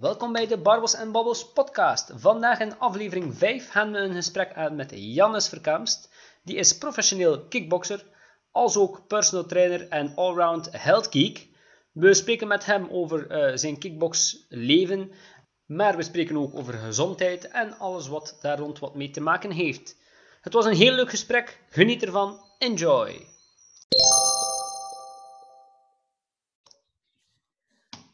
Welkom bij de Barbels en Babbels podcast. Vandaag in aflevering 5 gaan we een gesprek aan met Jannes Verkamst. Die is professioneel kickboxer, als ook personal trainer en allround health geek. We spreken met hem over uh, zijn kickboxleven, maar we spreken ook over gezondheid en alles wat daar rond wat mee te maken heeft. Het was een heel leuk gesprek, geniet ervan, enjoy!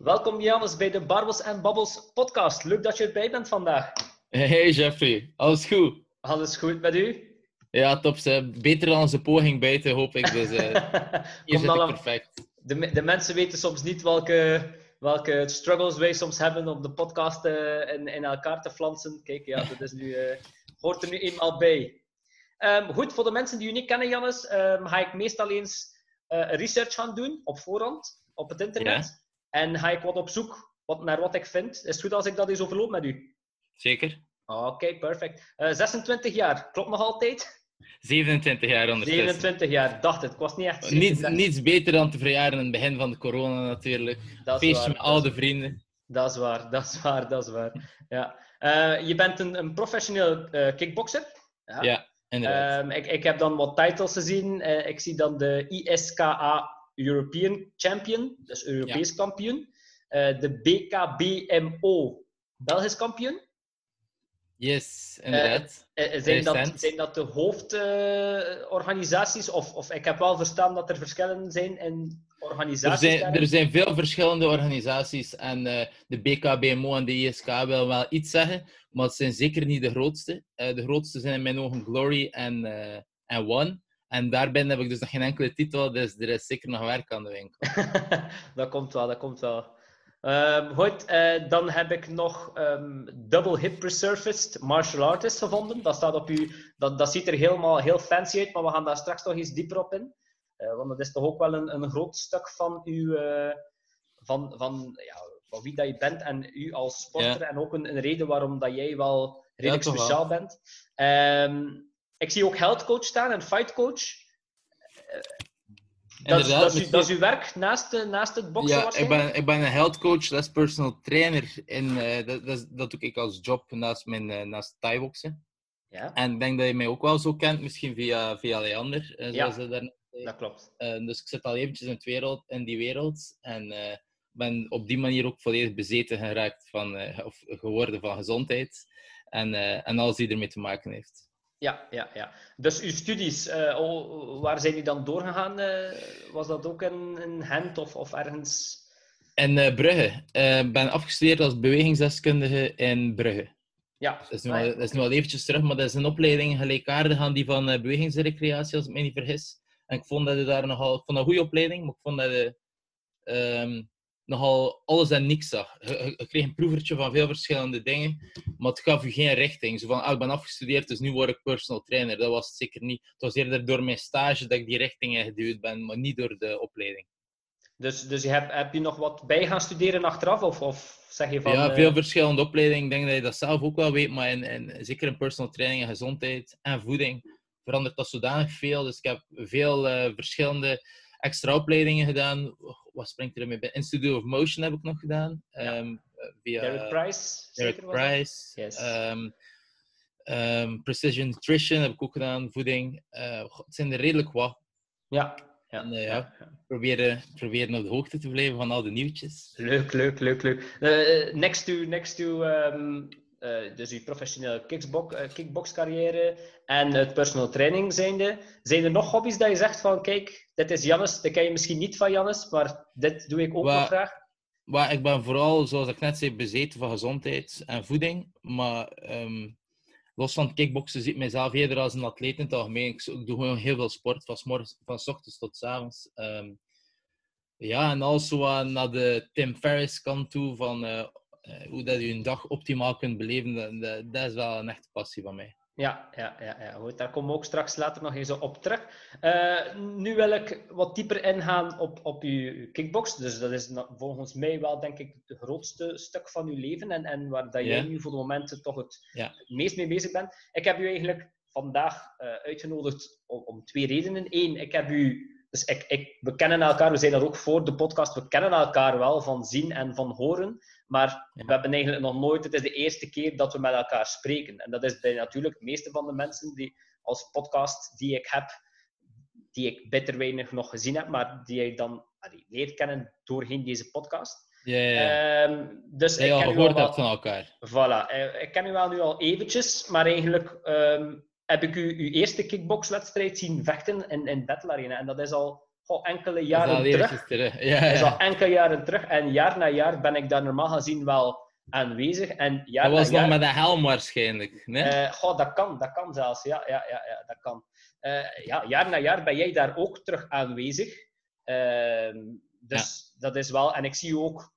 Welkom Jannes bij de Barbels en Babbels podcast. Leuk dat je erbij bent vandaag. Hey Jeffrey, alles goed? Alles goed met u? Ja, top. Beter dan onze poging bijten, hoop ik. Dus uh, hier zit ik perfect. De, de, mensen weten soms niet welke, welke struggles wij soms hebben om de podcast uh, in, in, elkaar te flansen. Kijk, ja, dat is nu, uh, hoort er nu eenmaal bij. Um, goed, voor de mensen die u niet kennen, Jannes, um, ga ik meestal eens research gaan doen op voorhand op het internet. Ja. En ga ik wat op zoek wat, naar wat ik vind. Is het goed als ik dat eens overloop met u? Zeker. Oké, perfect. 26 eh, jaar, klopt nog altijd? 27 jaar ondertussen. 27 jaar, dacht het. Ik was niet echt... Niets, niets beter dan te verjaren in het begin van de corona natuurlijk. Dat Feestje met oude vrienden. Dat is waar, dat is waar, dat is waar. Ja. Uh, je bent een, een professioneel uh, kickboxer. Ja, ja inderdaad. Um, ik, ik heb dan wat titles gezien. Uh, ik zie dan de ISKA European Champion, dus Europees kampioen. Uh, de BKBMO, Belgisch kampioen. Yes, inderdaad. Uh, zijn, dat, zijn dat de hoofdorganisaties? of, of ik heb wel verstaan dat er verschillen zijn in organisaties? Er zijn, er zijn veel verschillende organisaties en de BKBMO en de ISK wil wel iets zeggen, maar het zijn zeker niet de grootste. de grootste zijn in mijn ogen Glory en, en One. En daarbinnen heb ik dus nog geen enkele titel, dus er is zeker nog werk aan de winkel. dat komt wel, dat komt wel. Um, goed, uh, dan heb ik nog um, Double Hip Resurfaced Martial Artist gevonden. Dat, staat op u, dat, dat ziet er helemaal heel fancy uit, maar we gaan daar straks nog eens dieper op in. Uh, want dat is toch ook wel een, een groot stuk van, uw, uh, van, van, ja, van wie dat je bent en u als sporter. Ja. En ook een, een, reden waarom dat jij wel redelijk ja, speciaal wel. bent. Um, ik zie ook health coach staan en fight coach. Eh, dat, is, dat, is, dat, is, uw werk naast, naast het boksen? Ja, ik ben, ik ben een health coach, dat is personal trainer. In, uh, dat, dat, dat, doe ik als job naast, mijn, uh, naast thai-boksen. Ja. En ik denk dat je mij ook wel zo kent, misschien via, via Leander. Uh, ja, dat klopt. dus ik zit al eventjes in, wereld, in die wereld. En ben op die manier ook volledig bezeten geraakt van, of geworden van gezondheid. En, en alles die ermee te maken heeft. Ja, ja, ja. Dus uw studies, uh, waar zijn die dan doorgegaan? Uh, was dat ook in, in Gent of, of ergens? In uh, Brugge. Ik ben afgestudeerd als bewegingsdeskundige in Brugge. Ja. Dat is, nu al, dat is nu al eventjes terug, maar dat is een opleiding gelijkaardig aan die van bewegingsrecreatie, als ik me niet vergis. En ik vond dat je daar nogal... Ik vond dat een goede opleiding, maar ik vond dat je... Um, nogal alles en niks zag. Je, kreeg een proevertje van veel verschillende dingen, maar het gaf je geen richting. Zo van, ah, ik ben afgestudeerd, dus nu word ik personal trainer. Dat was het zeker niet. Het was eerder door mijn stage dat ik die richting geduwd ben, maar niet door de opleiding. Dus, dus je hebt, heb je nog wat bij gaan studeren achteraf? Of, of zeg je van... Ja, eh, veel verschillende opleidingen. Ik denk dat je dat zelf ook wel weet, maar in, in, zeker in personal training en gezondheid en voeding verandert dat zodanig veel. Dus ik heb veel uh, verschillende extra opleidingen gedaan. Wat springt er mee bij? Institute of Motion heb ik nog gedaan. Ja. Um, via Derek Price. Derek Price. Yes. Um, um, Precision Nutrition heb ik ook gedaan. Voeding. Uh, het zijn er redelijk wat. Ja. Ja, en, uh, ja, ja. Proberen, proberen op de hoogte te blijven van al de nieuwtjes. Leuk, leuk, leuk, leuk. Uh, next to, next to um, uh, dus uw professionele kickbox, uh, kickboxcarrière en het personal training zijnde. Zijn er nog hobby's dat je zegt van, kijk, dit is Jannes, dat ken je misschien niet van Jannes, maar dit doe ik ook wel graag? Maar ik ben vooral, zoals ik net zei, bezeten van gezondheid en voeding. Maar um, los van kickboksen zie ik mezelf eerder als een atleet in het algemeen. Ik, doe gewoon heel veel sport, van, morgens, van s ochtends tot s avonds. Um, ja, en also naar de Tim Ferriss kant toe van... Uh, hoe dat je een dag optimaal kunt beleven, dat, dat, is wel een echte passie van mij. Ja, ja, ja, ja. Goed, daar komen we ook straks later nog eens op terug. Uh, nu wil ik wat dieper ingaan op, op uw kickbox. Dus dat is volgens mij wel, denk ik, het grootste stuk van uw leven. En, en waar dat jij nu voor de momenten toch het, meest mee bezig bent. Ik heb u eigenlijk vandaag uh, uitgenodigd om, om, twee redenen. Eén, ik heb u... Dus ik, ik, we kennen elkaar, we zijn daar ook voor de podcast. We kennen elkaar wel van zien en van horen. Maar we hebben eigenlijk nog nooit, het is de eerste keer dat we met elkaar spreken. En dat is bij natuurlijk de meeste van de mensen die als podcast die ik heb, die ik bitter weinig nog gezien heb, maar die ik dan allee, leer kennen doorheen deze podcast. Ja, ja. Um, dus ik ken gehoord hebt van elkaar. Voilà. Eh, ik ken u wel nu al eventjes, maar eigenlijk um, heb ik u uw eerste kickboxwedstrijd zien vechten in, in Battle Arena. En dat is al oh, enkele jaren terug. terug. Ja, is al enkele jaren terug. En jaar na jaar ben ik daar normaal gezien wel aanwezig. En jaar dat was nog jaar... met de helm waarschijnlijk. Nee? Uh, goh, dat kan, dat kan zelfs. Ja, ja, ja, ja dat kan. Uh, ja, jaar na jaar ben jij daar ook terug aanwezig. Uh, dus ja. dat is wel... En ik zie u ook,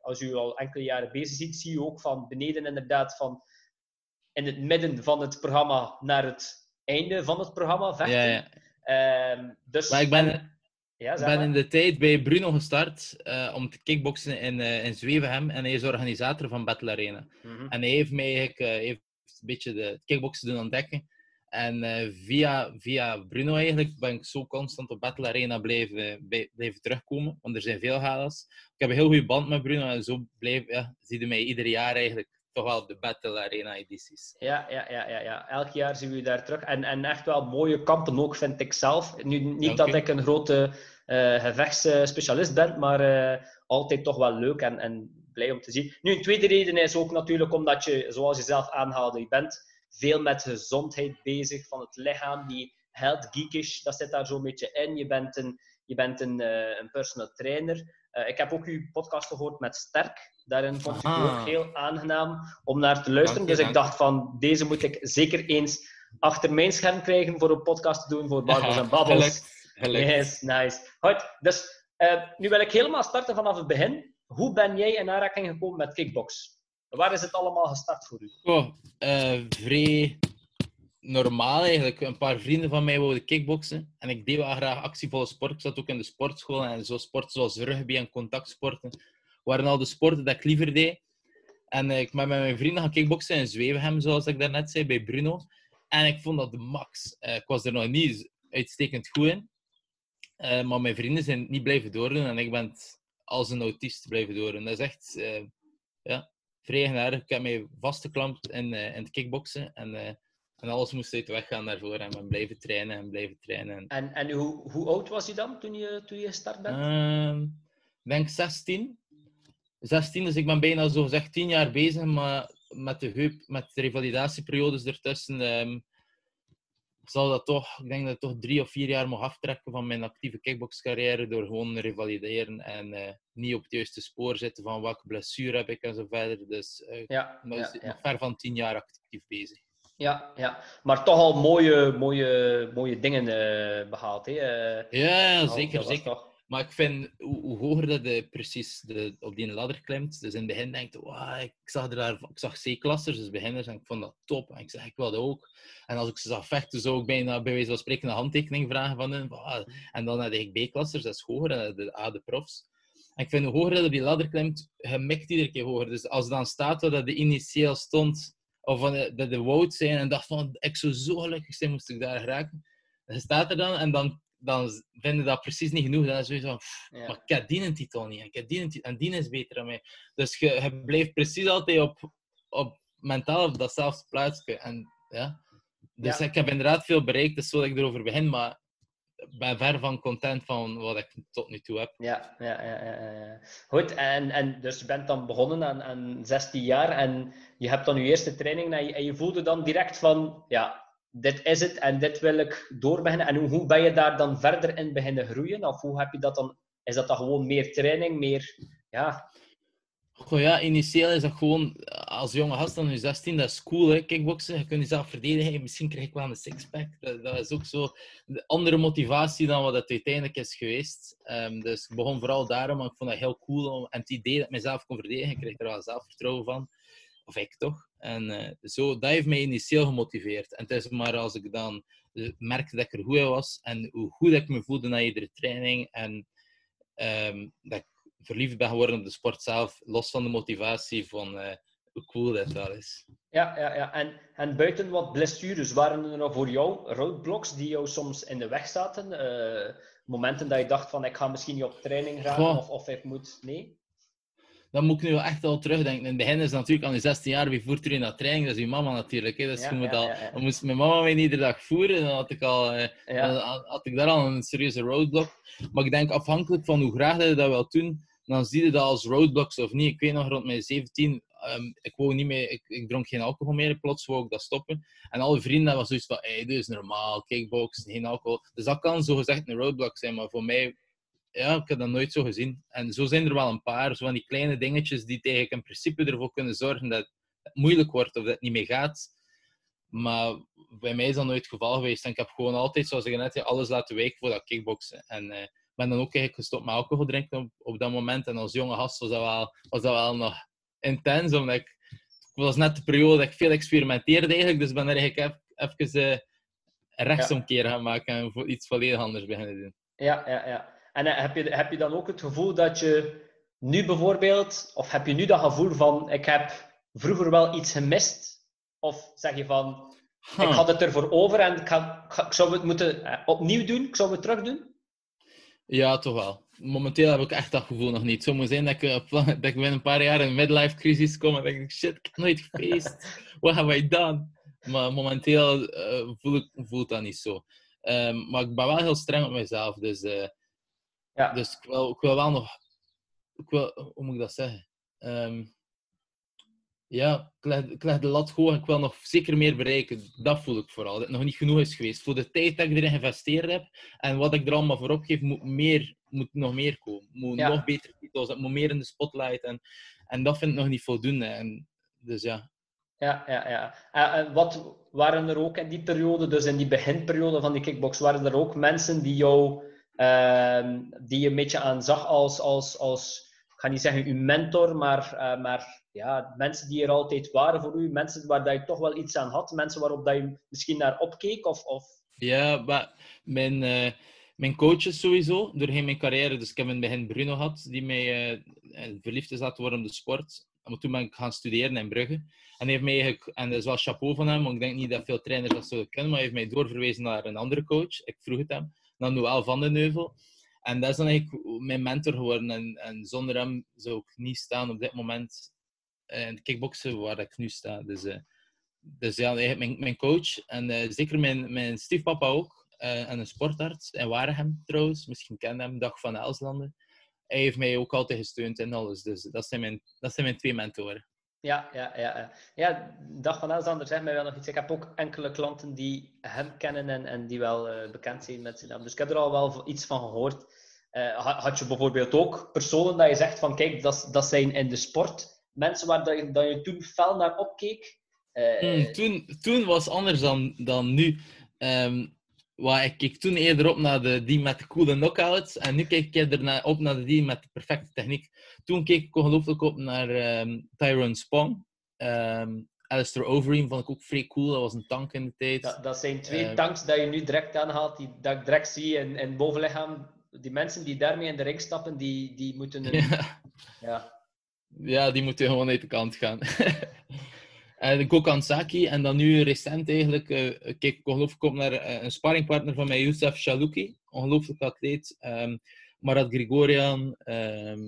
als u al enkele jaren bezig ziet, zie je ook van beneden inderdaad van in het midden van het programma naar het einde van het programma vechten. Ja, ja. Um, dus, maar ik ben, ja, ik ben in de tijd bij Bruno gestart uh, om te kickboksen in, uh, in Zwevenhem. En hij is organisator van Battle Arena. mm -hmm. En hij heeft mij eigenlijk, uh, heeft een beetje de kickboksen doen ontdekken. En via, via Bruno eigenlijk ben ik zo constant op Battle Arena blijven, blijven terugkomen. Want er zijn veel galas. Ik heb een heel goede band met Bruno. En zo blijf, ja, zie je mij ieder jaar eigenlijk toch wel op de Battle Arena edities. Ja, ja, ja, ja, ja. elk jaar zien we je daar terug. En, en echt wel mooie kampen ook, vind ik zelf. Nu, niet Dank dat ik een grote uh, gevechtsspecialist ben, maar uh, altijd toch wel leuk en, en blij om te zien. Nu, een tweede reden is ook natuurlijk omdat je, zoals je zelf aanhaalde, je bent veel met gezondheid bezig van het lichaam. Die health geekish, dat zit daar zo'n beetje in. Je bent een, je bent een, uh, een personal trainer. Ik heb ook uw podcast gehoord met Sterk. Daarin vond ik ook heel aangenaam om naar te luisteren. Dank dus ik dacht van, deze moet ik zeker eens achter mijn scherm krijgen voor een podcast te doen voor Barbels en Babbels. Yes, nice. Goed, dus uh, nu wil ik helemaal starten vanaf het begin. Hoe ben jij in aanraking gekomen met kickbox? Waar is het allemaal gestart voor u? Oh, uh, vrij normaal eigenlijk. Een paar vrienden van mij wilden kickboksen. En ik deed wel graag actievolle sport. Ik zat ook in de sportschool. En zo sporten zoals rugby en contactsporten waren al de sporten dat ik liever deed. En uh, ik ben met mijn vrienden gaan kickboksen in Zwevenhem, zoals ik daarnet zei, bij Bruno. En ik vond dat de max. Uh, ik was er nog niet uitstekend goed in. Uh, maar mijn vrienden zijn niet blijven doordoen en ik ben als een autist blijven doordoen. Dat is echt ja, vrij eigenaardig. Ik heb mij vastgeklampt in, in het kickboksen. En, en alles moest uit de weg gaan daarvoor. En ben blijven trainen en blijven trainen. En, en hoe, hoe oud was je dan toen je, toen je gestart bent? Ehm, ik denk 16. 16, dus ik ben bijna zo gezegd 10 jaar bezig, maar met de heup, met de revalidatieperiodes ertussen, um, zal dat toch, ik denk dat ik toch drie of vier jaar mag aftrekken van mijn actieve kickboxcarrière door gewoon revalideren en uh, niet op het juiste spoor zitten van welke blessure heb ik en zo verder. Dus uh, ja, ik ben ja, ja. ver van 10 jaar actief bezig. Ja, ja, maar toch al mooie, mooie, mooie dingen uh, behaald. Hè? ja, zeker. dat zeker. Toch... Maar ik vind, hoe, hoe hoger dat je precies de, op die ladder klimt, dus in het begin denk je, wow, ik zag, er daar, ik zag C-klassers, dus beginners, en ik vond dat top. En ik zeg, ik wilde ook. En als ik ze zag vechten, zou ik bijna bij wijze van spreken een handtekening vragen van hen. Wow. En dan had ik B-klassers, dat is hoger, en de A, de profs. En ik vind, hoe hoger dat op die ladder klimt, je mikt iedere keer hoger. Dus als dan staat waar dat de initieel stond, of dat de woud zijn, en dacht van, ik zou zo gelukkig zijn, moest ik daar geraken. En staat er dan, en dan dan vinden dat precies niet genoeg. Dan is het van, pff, Ja. maar ik heb die een titel niet. Ik heb die een titel, en die is beter dan mij. Dus je, je blijft precies altijd op, op mentaal op datzelfde plaatsje. En, ja. Dus Ja. ik heb inderdaad veel bereikt, dus zo dat ik erover begin, maar ben ver van content van wat ik tot nu toe heb. Ja, ja, ja, ja. Goed, en, en dus je bent dan begonnen aan, aan 16 jaar en je hebt dan je eerste training en je, en je voelde dan direct van, ja, dit is het en dit wil ik doorbeginnen. En hoe, hoe ben je daar dan verder in beginnen groeien? Of hoe heb je dat dan? Is dat dan gewoon meer training, meer, ja, Goh ja, initieel is dat gewoon, als jonge gast dan nu 16, dat is cool hè, kickboksen. Je kunt jezelf verdedigen, misschien krijg ik wel een sixpack. Dat, dat is ook zo de andere motivatie dan wat het uiteindelijk is geweest. Ehm, dus ik begon vooral daarom, maar ik vond dat heel cool. Om, en het idee dat ik mezelf kon verdedigen, ik kreeg er wel zelfvertrouwen van. Of ik toch. En eh, zo, dat heeft mij initieel gemotiveerd. En het is maar als ik dan eh, merkte dat ik er goed in was en hoe goed ik me voelde na iedere training en ehm, dat ik verliefd ben geworden op de sport zelf, los van de motivatie van eh, hoe cool dat wel is. ja, ja, ja. En, en buiten wat blessures, waren er nog voor jou roadblocks die jou soms in de weg zaten? Eh, momenten dat je dacht van, ik ga misschien niet op training gaan Goh. of, of ik moet... Nee? dan moet ik nu wel echt al terugdenken. In het begin is natuurlijk aan je 16 jaar, wie voert er in naar training? Dat is je mama natuurlijk. Hè. Dus Ja, je moet ja, al, ja, ja. dan moest mijn mama mij iedere dag voeren. Dan had ik, al, eh, dan had ik daar al een serieuze roadblock. Maar ik denk afhankelijk van hoe graag dat je dat wil doen, dan zie je dat als roadblocks of niet. Ik weet nog rond mijn 17, ehm, ik, wou niet meer, ik, ik dronk geen alcohol meer. Plots wou ik dat stoppen. En alle vrienden hadden zoiets van: hey, dit is normaal, kickboxen, geen alcohol. Dus dat kan zo gezegd een roadblock zijn, maar voor mij ja, ik heb dat nooit zo gezien. En zo zijn er wel een paar, zo van die kleine dingetjes die tegen in principe ervoor kunnen zorgen dat het moeilijk wordt of dat het niet meer gaat. Maar bij mij is dat nooit het geval geweest. Ik heb gewoon altijd, zoals ik net zei, alles laten wijken voor dat kickboksen. En eh, ben dan ook eigenlijk gestopt met alcohol drinken op, op dat moment. En als jonge gast was dat wel, was dat wel nog intens, omdat ik... Het was net de periode dat ik veel experimenteerde eigenlijk, dus ben er eigenlijk even, even eh, een rechtsomkeer gaan maken en iets volledig anders beginnen doen. Ja, ja, ja. En eh, heb je, heb je dan ook het gevoel dat je nu bijvoorbeeld, of heb je nu dat gevoel van, ik heb vroeger wel iets gemist? Of zeg je van, ik had het ervoor over en ik, ga- ik zou het moeten eh, opnieuw doen, ik zou het terug doen? Ja, toch wel. Momenteel heb ik echt dat gevoel nog niet. Zou maar zijn dat ik, eh, dat ik binnen een paar jaar in een midlife crisis kom en denk ik, shit, ik heb nooit gefeest. Wat hebben wij gedaan? Maar momenteel eh, voel ik voelt dat niet zo. Ehm, maar ik ben wel heel streng op mezelf. Dus, eh, Ja. dus ik, wil, ik wil wel nog... Ik wil, hoe moet ik dat zeggen? Ehm, ja, ik leg, ik leg de lat hoog en ik wil nog zeker meer bereiken. Dat voel ik vooral. Dat het nog niet genoeg is geweest. Voor de tijd dat ik erin geïnvesteerd heb en wat ik er allemaal voor opgeef, moet, meer, moet nog meer komen. Moet Ja. nog betere titels, het moet meer in de spotlight. En, en dat vind ik nog niet voldoende. En, dus ja. Ja, ja, ja. En, en wat waren er ook in die periode, dus in die beginperiode van die kickbox, waren er ook mensen die jou, ehm, die je een beetje aanzag als, als, als, ik ga niet zeggen uw mentor, maar, eh, maar ja, mensen die er altijd waren voor u, mensen waar dat je toch wel iets aan had, mensen waarop dat je misschien naar opkeek, of, of Ja, maar mijn, eh, mijn coaches sowieso, doorheen mijn carrière. Dus ik heb in het begin Bruno gehad, die mij eh, verliefd is laten worden op de sport. Maar toen ben ik gaan studeren in Brugge. En, heeft mij en dat is wel chapeau van hem, want ik denk niet dat veel trainers dat zouden kunnen, maar hij heeft mij doorverwezen naar een andere coach. Ik vroeg het hem, naar Noël van den Neuvel. En dat is dan eigenlijk mijn mentor geworden. En, en zonder hem zou ik niet staan op dit moment in het kickboksen waar ik nu sta. Dus, eh, dus ja, eigenlijk mijn, mijn coach en eh, zeker mijn, mijn stiefpapa ook. eh, en een sportarts in Waregem trouwens. Misschien ken je hem, Dag van Elslanden. Hij heeft mij ook altijd gesteund in alles. Dus dat zijn mijn, dat zijn mijn twee mentoren. Ja, ja, ja. ja. Dag van Elsander zegt mij wel nog iets. Ik heb ook enkele klanten die hem kennen en, en die wel eh, bekend zijn met zijn naam. Dus ik heb er al wel iets van gehoord. Eh, ha- had je bijvoorbeeld ook personen dat je zegt van kijk, dat, dat zijn in de sport mensen waar dat je, dat je toen fel naar opkeek? Eh, Hmm, toen, toen was anders dan, dan nu. Ehm, waar ik keek toen eerder op naar de, die met de coole knockouts. En nu kijk ik eerder naar, op naar de die met de perfecte techniek. Toen keek ik ongelooflijk op naar ehm, Tyrone Spong. Ehm Alistair Overeem vond ik ook vrij cool. Dat was een tank in de tijd. dat, dat zijn twee Eh, tanks dat je nu direct aanhaalt, die, dat ik direct zie in, in bovenlichaam. Die mensen die daarmee in de ring stappen, die, die moeten een... Ja. Ja. Ja, die moeten gewoon uit de kant gaan. en Gokhan Saki. En dan nu recent eigenlijk, eh kijk ik op naar eh, een sparringpartner van mij, Youssef Shalouki. Ongelooflijk atleet. Ehm Marat Grigorian. ehm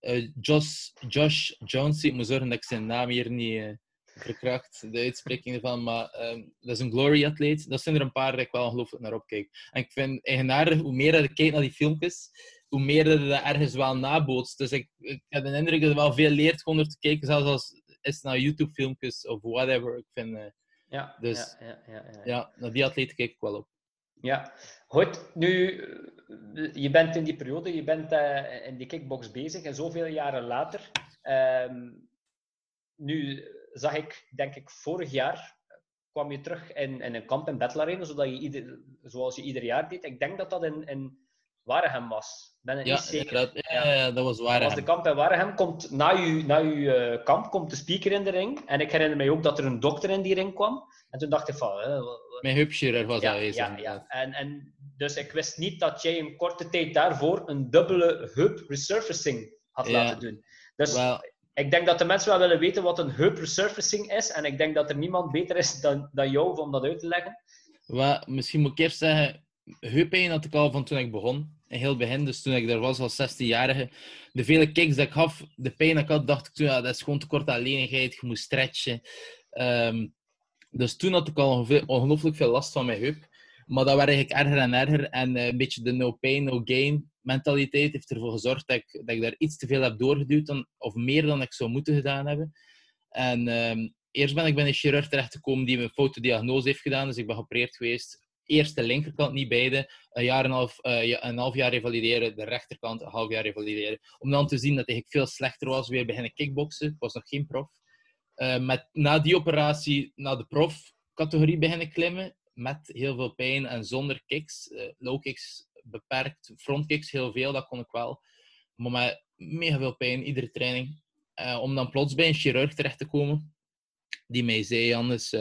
eh, Josh, Josh Jones. Ik moet zorgen dat ik zijn naam hier niet eh, verkracht, de uitspreking ervan. Maar ehm, dat is een glory-atleet. Dat zijn er een paar dat ik wel ongelooflijk naar opkijk. En ik vind eigenaardig, hoe meer dat ik kijk naar die filmpjes, hoe meer dat je ergens wel nabootst. Dus ik, ik heb de indruk dat je wel veel leert gewoon te kijken, zelfs als is het naar YouTube-filmpjes of whatever. Ik vind, eh, Ja, Dus- ja, ja, ja, ja. ja, naar die atleten kijk ik wel op. Ja, goed. Nu, eh, je bent in die periode, je bent eh, in die kickbox bezig en zoveel jaren later. ehm, nu zag ik, denk ik, vorig jaar kwam je terug in, in een kamp in Battle Arena, zodat je ieder, zoals je ieder jaar deed. Ik denk dat dat in, in Waregem was. Ben Ja, niet zeker. inderdaad. Ja, ja, dat was waar. Dat was de kamp in Waregem. Komt, na je, na je eh, kamp komt de speaker in de ring. En ik herinner mij ook dat er een dokter in die ring kwam. En toen dacht ik van... eh, wat- Mijn hupchirurg was ja, aanwezig. ja, ja. En, en dus ik wist niet dat jij een korte tijd daarvoor een dubbele heup resurfacing had laten doen. Dus ik denk dat de mensen wel willen weten wat een heup resurfacing is. En ik denk dat er niemand beter is dan, dan jou om dat uit te leggen. wel, misschien moet ik eerst zeggen, heuppijn had ik al van toen ik begon. Heel begin. Dus toen ik daar was als 16-jarige, de vele kicks dat ik gaf, de pijn dat ik had, dacht ik toen, ja, dat is gewoon tekort aan lenigheid, je moet stretchen. Ehm, dus toen had ik al ongelooflijk veel last van mijn heup. Maar dat werd eigenlijk erger en erger. En uh, een beetje de no pain, no gain mentaliteit heeft ervoor gezorgd dat ik, dat ik daar iets te veel heb doorgeduwd. Dan, of meer dan ik zou moeten gedaan hebben. En um, eerst ben ik bij een chirurg terechtgekomen die een foute diagnose heeft gedaan. Dus ik ben geopereerd geweest. Eerst de linkerkant, niet beide. Een, jaar en half, uh, een half jaar revalideren. De rechterkant een half jaar revalideren. Om dan te zien dat ik veel slechter was. Weer beginnen kickboksen. Ik was nog geen prof. Uh, met, na die operatie naar de prof-categorie beginnen klimmen. Met heel veel pijn en zonder kicks. Uh, low kicks beperkt. Front kicks heel veel, dat kon ik wel. Maar met mega veel pijn, iedere training. om dan plots bij een chirurg terecht te komen die mij zei, Anders,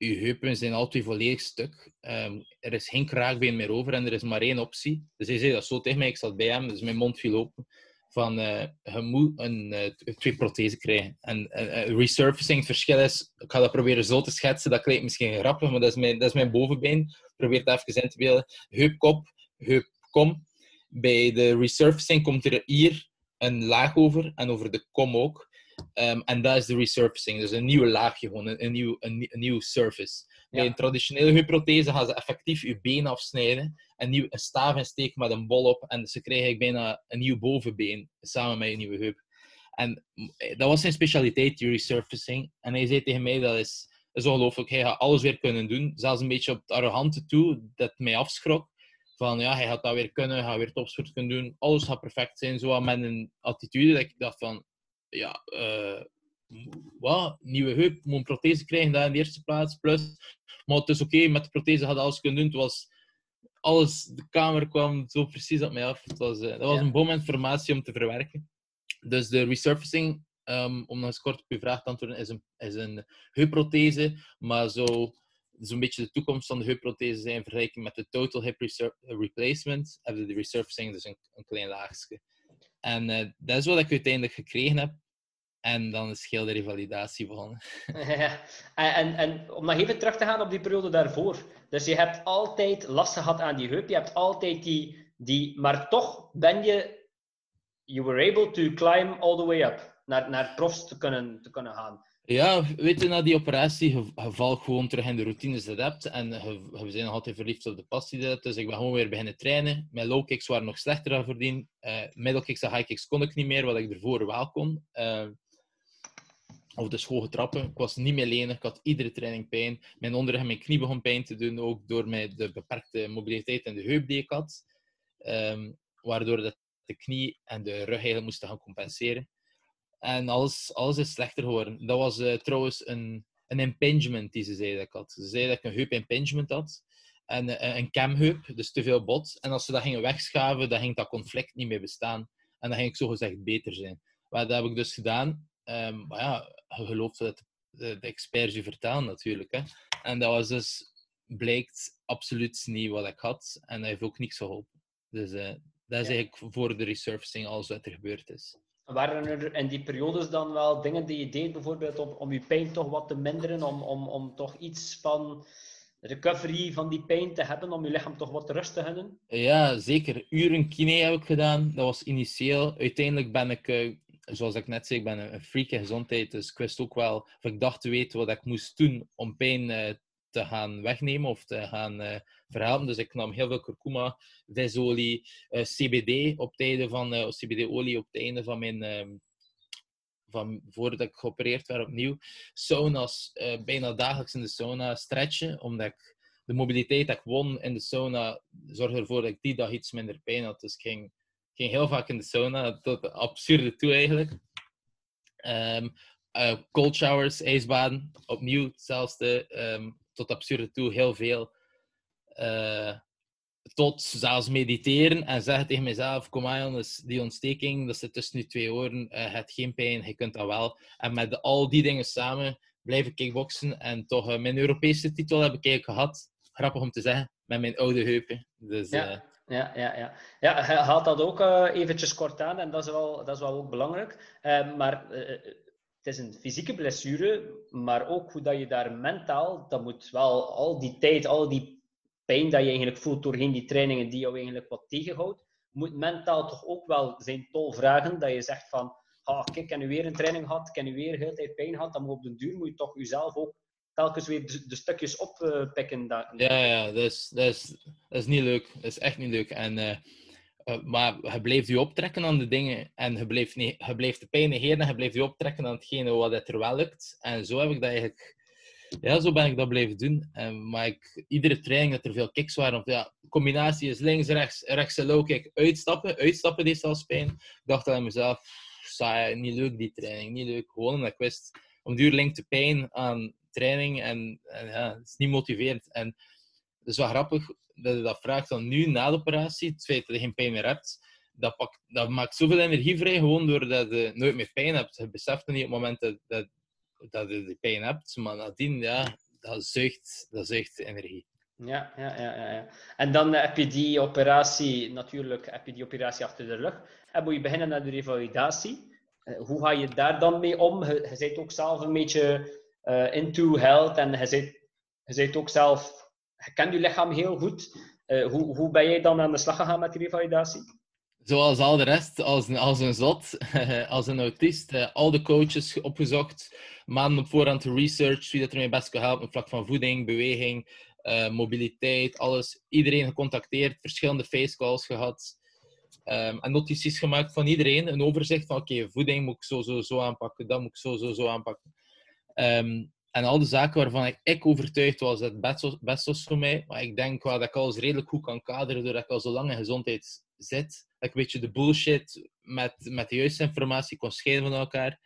uh, uw heupen zijn altijd volledig stuk. Um, er is geen kraakbeen meer over en er is maar één optie. Dus hij zei dat zo tegen mij, ik zat bij hem, dus mijn mond viel open. Van, uh, je moet een, uh, twee prothesen krijgen. En resurfacing, het verschil is, ik ga dat proberen zo te schetsen, dat klinkt misschien grappig, maar dat is mijn, dat is mijn bovenbeen. Probeer het even in te beelden. Heupkop, heupkom. Bij de resurfacing komt er hier een laag over en over de kom ook. Um, en dat is de resurfacing. Dus een nieuwe laagje, gewoon een, een, nieuw, een, een nieuw surface. Bij een traditionele heupprothese gaan ze effectief je been afsnijden. En nieuw, een staaf insteken met een bol op. En ze krijgen bijna een nieuw bovenbeen samen met je nieuwe heup. En eh, dat was zijn specialiteit, die resurfacing. En hij zei tegen mij, dat is, dat is ongelooflijk. Hij gaat alles weer kunnen doen. Zelfs een beetje op het arrogante toe, dat mij afschrok. Van ja, hij gaat dat weer kunnen, hij gaat weer topsport kunnen doen. Alles gaat perfect zijn. Zo met een attitude dat ik dacht van, ja, uh, wat? Nieuwe heup, moet een prothese krijgen, daar in de eerste plaats. Plus, maar het is oké, met de prothese had alles kunnen doen. Het was alles, de kamer kwam zo precies op mij af. Het was, uh, dat was een bom informatie om te verwerken. Dus de resurfacing, um, om nog eens kort op uw vraag te antwoorden, is een, is een heupprothese, maar zo zo'n beetje de toekomst van de heupprothese zijn in vergelijking met de total hip replacement, hebben de resurfacing dus een, een klein laagje. En uh, dat is wat ik uiteindelijk gekregen heb. En dan is heel de revalidatie begonnen. En, en om nog even terug te gaan op die periode daarvoor. Dus je hebt altijd last gehad aan die heup. Je hebt altijd die... die maar toch ben je... You were able to climb all the way up. Naar, naar profs te kunnen, te kunnen gaan. Ja, weet je, na die operatie, je, valt gewoon terug in de routines dat je. En we zijn nog altijd verliefd op de passie dat. Dus ik ben gewoon weer beginnen trainen. Mijn low kicks waren nog slechter dan voordien. Uh, middle kicks en high kicks kon ik niet meer, wat ik ervoor wel kon. Uh, of de hoge trappen. Ik was niet meer lenig. Ik had iedere training pijn. Mijn onderrug en mijn knie begon pijn te doen. Ook door mijn, de beperkte mobiliteit en de heup die ik had. Um, waardoor dat de knie en de rug eigenlijk moesten gaan compenseren. En alles, alles is slechter geworden. Dat was uh, trouwens een, een impingement die ze zeiden dat ik had. Ze zeiden dat ik een heup impingement had. En uh, een camheup, dus te veel bot. En als ze dat gingen wegschaven, dan ging dat conflict niet meer bestaan. En dan ging ik zogezegd beter zijn. Maar dat heb ik dus gedaan. Um, maar ja, je gelooft dat de, de experts je vertellen natuurlijk. Hè. En dat was dus, blijkt absoluut niet wat ik had. En dat heeft ook niks geholpen. Dus uh, dat is ja. eigenlijk voor de resurfacing alles wat er gebeurd is. Waren er in die periodes dan wel dingen die je deed, bijvoorbeeld om, om je pijn toch wat te minderen, om, om, om toch iets van recovery van die pijn te hebben, om je lichaam toch wat rust te gunnen? Ja, zeker. Uren kine heb ik gedaan. Dat was initieel. Uiteindelijk ben ik, uh, zoals ik net zei, ik ben een freak in gezondheid, dus ik wist ook wel, of ik dacht te weten wat ik moest doen om pijn uh, te gaan wegnemen of te gaan uh, verhelpen. Dus ik nam heel veel kurkuma, visolie, uh, CBD op het van uh, CBD-olie op het einde van mijn ehm, van voordat ik geopereerd werd opnieuw. Sauna's, bijna dagelijks in de sauna stretchen, omdat ik de mobiliteit dat ik won in de sauna zorgde ervoor dat ik die dag iets minder pijn had. Dus ik ging, ging heel vaak in de sauna, tot absurde toe eigenlijk. Uh, cold showers, ijsbaden, opnieuw hetzelfde. Um, tot absurde toe heel veel. Uh, tot zelfs mediteren en zeggen tegen mezelf: Kom aan, die ontsteking, dat zit tussen nu twee oren, uh, het geen pijn, je kunt dat wel. En met al die dingen samen blijven kickboksen en toch uh, mijn Europese titel heb ik eigenlijk gehad. Grappig om te zeggen, met mijn oude heupen. Dus, ja. Ja, ja, ja. ja, hij haalt dat ook eventjes kort aan en dat is wel, dat is wel ook belangrijk. Maar het is een fysieke blessure, maar ook hoe dat je daar mentaal, dat moet wel al die tijd, al die pijn dat je eigenlijk voelt doorheen die trainingen die jou eigenlijk wat tegenhoudt, moet mentaal toch ook wel zijn tol vragen. Dat je zegt van, ah, kijk, ik heb nu weer een training gehad, ik heb nu weer heel tijd pijn gehad, dan moet op den duur moet je toch jezelf ook telkens weer de, stukjes oppikken. ja, ja, dat is, dat, is, is niet leuk. Dat is echt niet leuk. En, uh, uh, maar je bleef je optrekken aan de dingen en je bleef, de pijn negeren en je bleef je optrekken aan hetgene wat het er wel lukt. En zo heb ik dat eigenlijk... Ja, zo ben ik dat blijven doen. En, maar ik, iedere training dat er veel kicks waren, of ja, combinatie is links, rechts, rechts en low kick, uitstappen. Uitstappen deed zelfs pijn. Ik dacht aan mezelf, saai, niet leuk die training, niet leuk. Gewoon omdat ik wist, om duur de pijn aan training en, en ja, het is niet motiverend. En het is wel grappig dat dat vraagt dan nu na de operatie, het feit dat je geen pijn meer hebt, dat, pakt, dat maakt zoveel energie vrij gewoon doordat je nooit meer pijn hebt. Je beseft niet op het moment dat, dat, dat je die pijn hebt, maar nadien, ja, dat zuigt, dat zuigt energie. Ja, ja, ja, ja. En dan heb je die operatie, natuurlijk heb je die operatie achter de rug. En moet je beginnen naar de revalidatie. Eh, hoe ga je daar dan mee om? Je, je bent ook zelf een beetje uh, into health en je zit, je zit ook zelf, je kent je lichaam heel goed. Uh, hoe, hoe ben jij dan aan de slag gegaan met die revalidatie? Zoals al de rest, als een, als een zot, als een autist, uh, al de coaches opgezocht, maanden op voorhand research, wie dat ermee best kan helpen op vlak van voeding, beweging, mobiliteit, alles. Iedereen gecontacteerd, verschillende facecalls gehad. Um, en notities gemaakt van iedereen. Een overzicht van oké, voeding moet ik zo, zo, zo aanpakken, dat moet ik zo, zo, zo aanpakken. Ehm, en al de zaken waarvan ik, overtuigd was dat het best was, voor mij. Maar ik denk wel dat ik alles redelijk goed kan kaderen doordat ik al zo lang in gezondheid zit. Dat ik een beetje de bullshit met, met de juiste informatie kon scheiden van elkaar.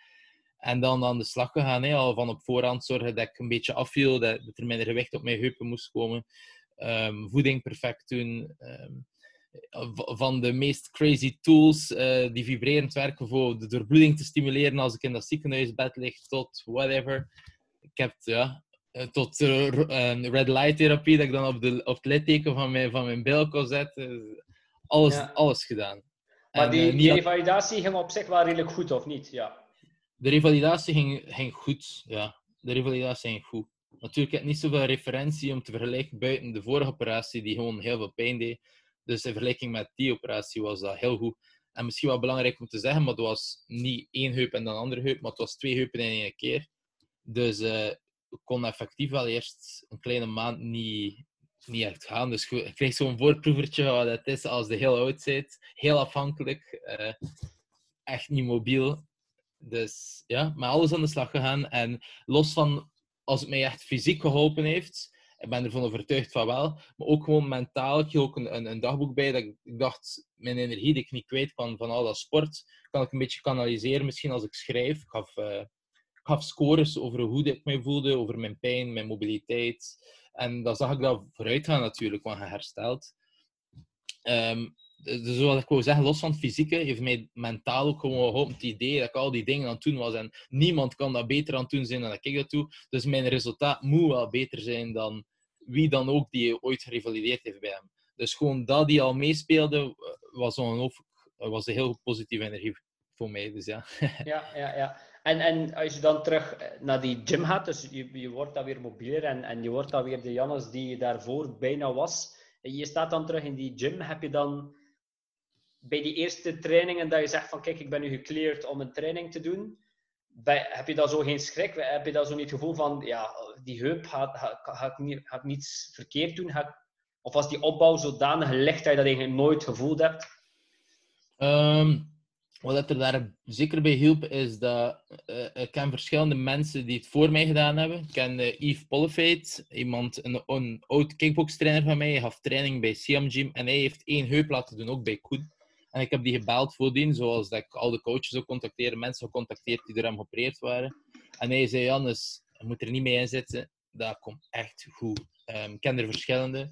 En dan aan de slag gegaan. Hè. Al van op voorhand zorgen dat ik een beetje afviel. Dat, er minder gewicht op mijn heupen moest komen. Um, voeding perfect doen. Um, van de meest crazy tools uh, die vibrerend werken voor de doorbloeding te stimuleren als ik in dat ziekenhuisbed lig, tot whatever. Ik heb ja, eh, tot uh, red light therapie, dat ik dan op, de, op het litteken van mijn, van mijn bil kon zetten. Alles, alles gedaan. Maar die, die revalidatie ging op zich wel redelijk goed, of niet? Ja. De revalidatie ging, ging goed, ja. De revalidatie ging goed. Natuurlijk heb ik niet zoveel referentie om te vergelijken buiten de vorige operatie, die gewoon heel veel pijn deed. Dus in vergelijking met die operatie was dat heel goed. En misschien wel belangrijk om te zeggen, maar het was niet één heup en dan een andere heup, maar het was twee heupen in één keer. Dus uh, ik kon effectief wel eerst een kleine maand niet, niet echt gaan. Dus ik kreeg zo'n voorproevertje wat het is als de heel oud zit. Heel afhankelijk. Uh, echt niet mobiel. Dus ja, maar alles aan de slag gegaan. En los van als het mij echt fysiek geholpen heeft, ik ben ervan overtuigd van wel. Maar ook gewoon mentaal. Ik ook een, een, dagboek bij. Dat ik, dacht, mijn energie die ik niet kwijt van, van al dat sport, kan ik een beetje kanaliseren. Misschien als ik schrijf. Ik gaf, uh, gaf scores over hoe ik mij voelde, over mijn pijn, mijn mobiliteit. En dan zag ik dat vooruit gaan natuurlijk, want je herstelt. Um, dus zoals ik wou zeggen, los van het fysieke, heeft mij mentaal ook gewoon geholpen het idee dat ik al die dingen aan het doen was. En niemand kan dat beter aan het doen zijn dan ik dat doe. Dus mijn resultaat moet wel beter zijn dan wie dan ook die ooit gerevalideerd heeft bij hem. Dus gewoon dat die al meespeelde, eh, was, was een heel positieve energie voor mij. Dus ja. ja, ja, ja. En, en als je dan terug eh, naar die gym gaat, dus je, je wordt dan weer mobieler en, en je wordt dan weer de Jannes die je daarvoor bijna was. En je staat dan terug in die gym, heb je dan bij die eerste trainingen dat je zegt van kijk, ik ben nu gecleared om een training te doen, bij, heb je dan zo geen schrik? Heb je dan zo niet het gevoel van, ja, die heup, gaat, ga, ga, ik, niet, ga ik niets verkeerd doen? of was die opbouw zodanig licht dat je dat eigenlijk nooit gevoeld hebt? Um, wat er daar zeker bij hielp, is dat uh, ik ken verschillende mensen die het voor mij gedaan hebben. Ik ken uh, Yves iemand, een, een oud kickbox-trainer van mij. Hij gaf training bij Siam Gym en hij heeft één heup laten doen, ook bij Koen. En ik heb die gebeld voordien, zoals dat ik al de coaches ook contacteerde, mensen gecontacteerd die door hem geopereerd waren. En hij zei, Jannes, je moet er niet mee inzetten. Dat komt echt goed. Um, ik ken er verschillende.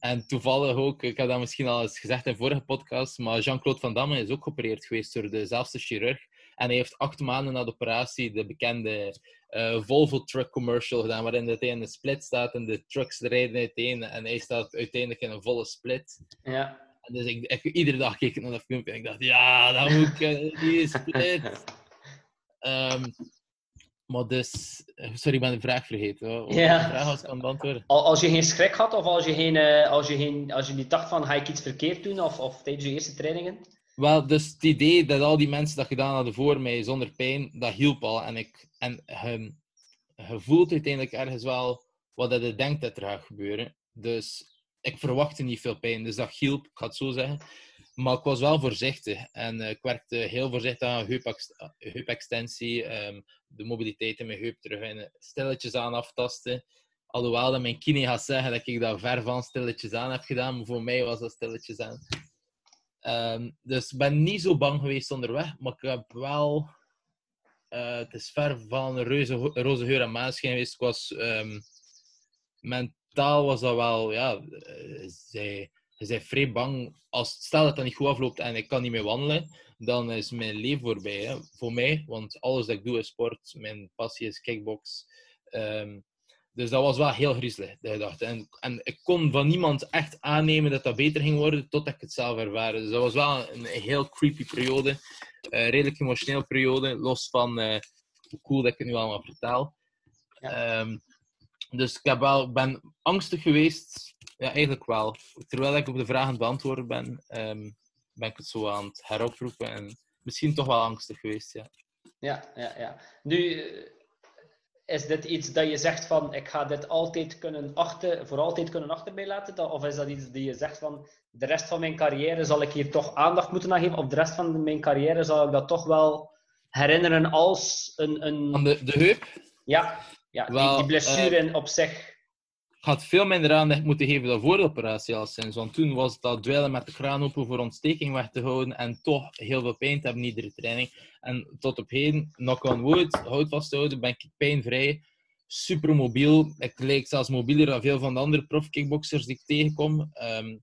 En toevallig ook, ik heb dat misschien al eens gezegd in vorige podcast, maar Jean-Claude Van Damme is ook geopereerd geweest door dezelfde chirurg. En hij heeft acht maanden na de operatie de bekende uh, Volvo truck commercial gedaan, waarin hij in een split staat en de trucks rijden uiteen en hij staat uiteindelijk in een volle split. Ja. Dus ik, iedere dag keek ik naar dat filmpje en ik dacht, ja, dat moet ik, uh, die split. um, Maar dus... Sorry, ik ben de vraag vergeten. Ja. de vraag was ik aan het beantwoorden? Al- Als je geen schrik had, of als je, geen, eh, als je, geen, als je niet dacht van ga ik iets verkeerd doen, of, of tijdens je eerste trainingen? Wel, dus het idee dat al die mensen dat gedaan hadden voor mij zonder pijn, dat hielp al. En, ik, en je, je voelt uiteindelijk ergens wel wat dat je denkt dat er gaat gebeuren. Dus ik verwachtte niet veel pijn. Dus dat hielp, ik ga het zo zeggen. Maar ik was wel voorzichtig. En eh, ik werkte heel voorzichtig aan heupex- heupextensie, ehm, de mobiliteit in mijn heup terug en stilletjes aan aftasten. Alhoewel dat mijn kine gaat zeggen dat ik dat ver van stilletjes aan heb gedaan, maar voor mij was dat stilletjes aan. Ehm, dus ik ben niet zo bang geweest onderweg, maar ik heb wel... eh, het is ver van reuze, roze geur en maanschijn geweest. Ik was... ehm, mentaal was dat wel... Ja, eh, zij, je bent vrij bang. Als, stel dat dat niet goed afloopt en ik kan niet meer wandelen, dan is mijn leven voorbij. Hè, voor mij, want alles dat ik doe is sport. Mijn passie is kickbox. Ehm, dus dat was wel heel griezelig, dat ik dacht. En, en ik kon van niemand echt aannemen dat dat beter ging worden, totdat ik het zelf ervaren. Dus dat was wel een heel creepy periode. Een redelijk emotioneel periode, los van eh, hoe cool dat ik het nu allemaal vertel. Ja. Ehm, dus ik heb wel, ben angstig geweest. Ja, eigenlijk wel. Terwijl ik op de vraag aan het beantwoorden ben, ehm, ben ik het zo aan het heroproepen. En misschien toch wel angstig geweest, ja. Ja, ja, ja. Nu, eh, is dit iets dat je zegt van ik ga dit altijd kunnen achter, voor altijd kunnen achterbij laten? Dat- Of is dat iets die je zegt van de rest van mijn carrière zal ik hier toch aandacht moeten aan geven? Of de rest van mijn carrière zal ik dat toch wel herinneren als een... Aan een de, de heup ja, ja die, Wel, die blessure op zich. Ik had veel minder aandacht moeten geven dan voor de operatie al sinds. Want toen was het dat dweilen met de kraan open voor ontsteking weg te houden en toch heel veel pijn te hebben in iedere training. En tot op heden, knock on wood, hout vasthouden, ben ik pijnvrij. Super mobiel. Ik lijk zelfs mobieler dan veel van de andere prof-kickboxers die ik tegenkom. Ehm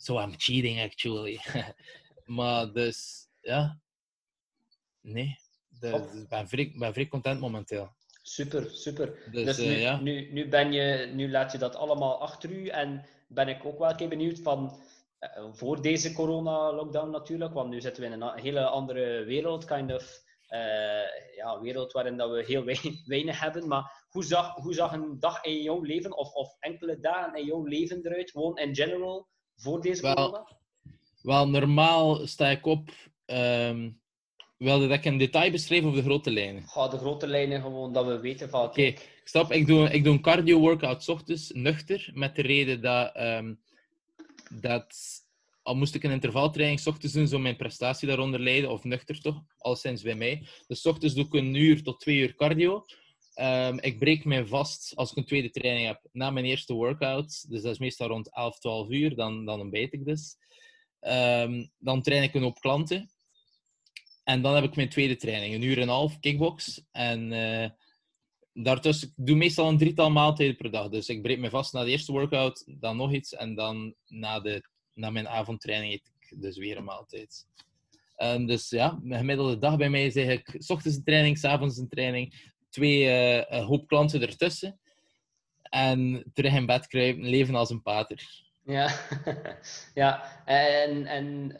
so I'm cheating, actually. maar dus, ja. Nee. Dus, ik ben vrij, ben vrij content momenteel. Super, super. Dus, Dus, eh, nu, ja. nu, nu, ben je, nu laat je dat allemaal achter u en ben ik ook wel een keer benieuwd van eh, voor deze corona-lockdown natuurlijk, want nu zitten we in een hele andere wereld, kind of eh, ja, wereld waarin dat we heel weinig, weinig hebben. Maar hoe zag, hoe zag een dag in jouw leven of, of enkele dagen in jouw leven eruit, gewoon in general, voor deze Wel, corona? Wel, normaal sta ik op. ehm wilde dat ik een detail beschrijf of de grote lijnen? Ga de grote lijnen gewoon dat we weten van, Oké, stop. Ik doe, ik doe een cardio-workout 's ochtends, nuchter, met de reden dat, ehm, dat al moest ik een intervaltraining 's ochtends doen, zou mijn prestatie daaronder lijden, of nuchter toch, al sinds bij mij. Dus ochtends doe ik een uur tot twee uur cardio. Ehm, ik breek mij vast als ik een tweede training heb na mijn eerste workout. Dus dat is meestal rond 11, 12 uur, dan, dan ontbijt ik dus. Ehm, dan train ik een hoop klanten. En dan heb ik mijn tweede training, een uur en een half kickbox. En eh, daartussen, ik doe meestal een drietal maaltijden per dag. Dus ik breek me vast na de eerste workout, dan nog iets. En dan na, de, na mijn avondtraining eet ik dus weer een maaltijd. Dus ja, mijn gemiddelde dag bij mij is eigenlijk... s ochtends een training, s avonds een training. Twee eh, hoop klanten ertussen. En terug in bed kruipen, leven als een pater. Ja, ja. En, en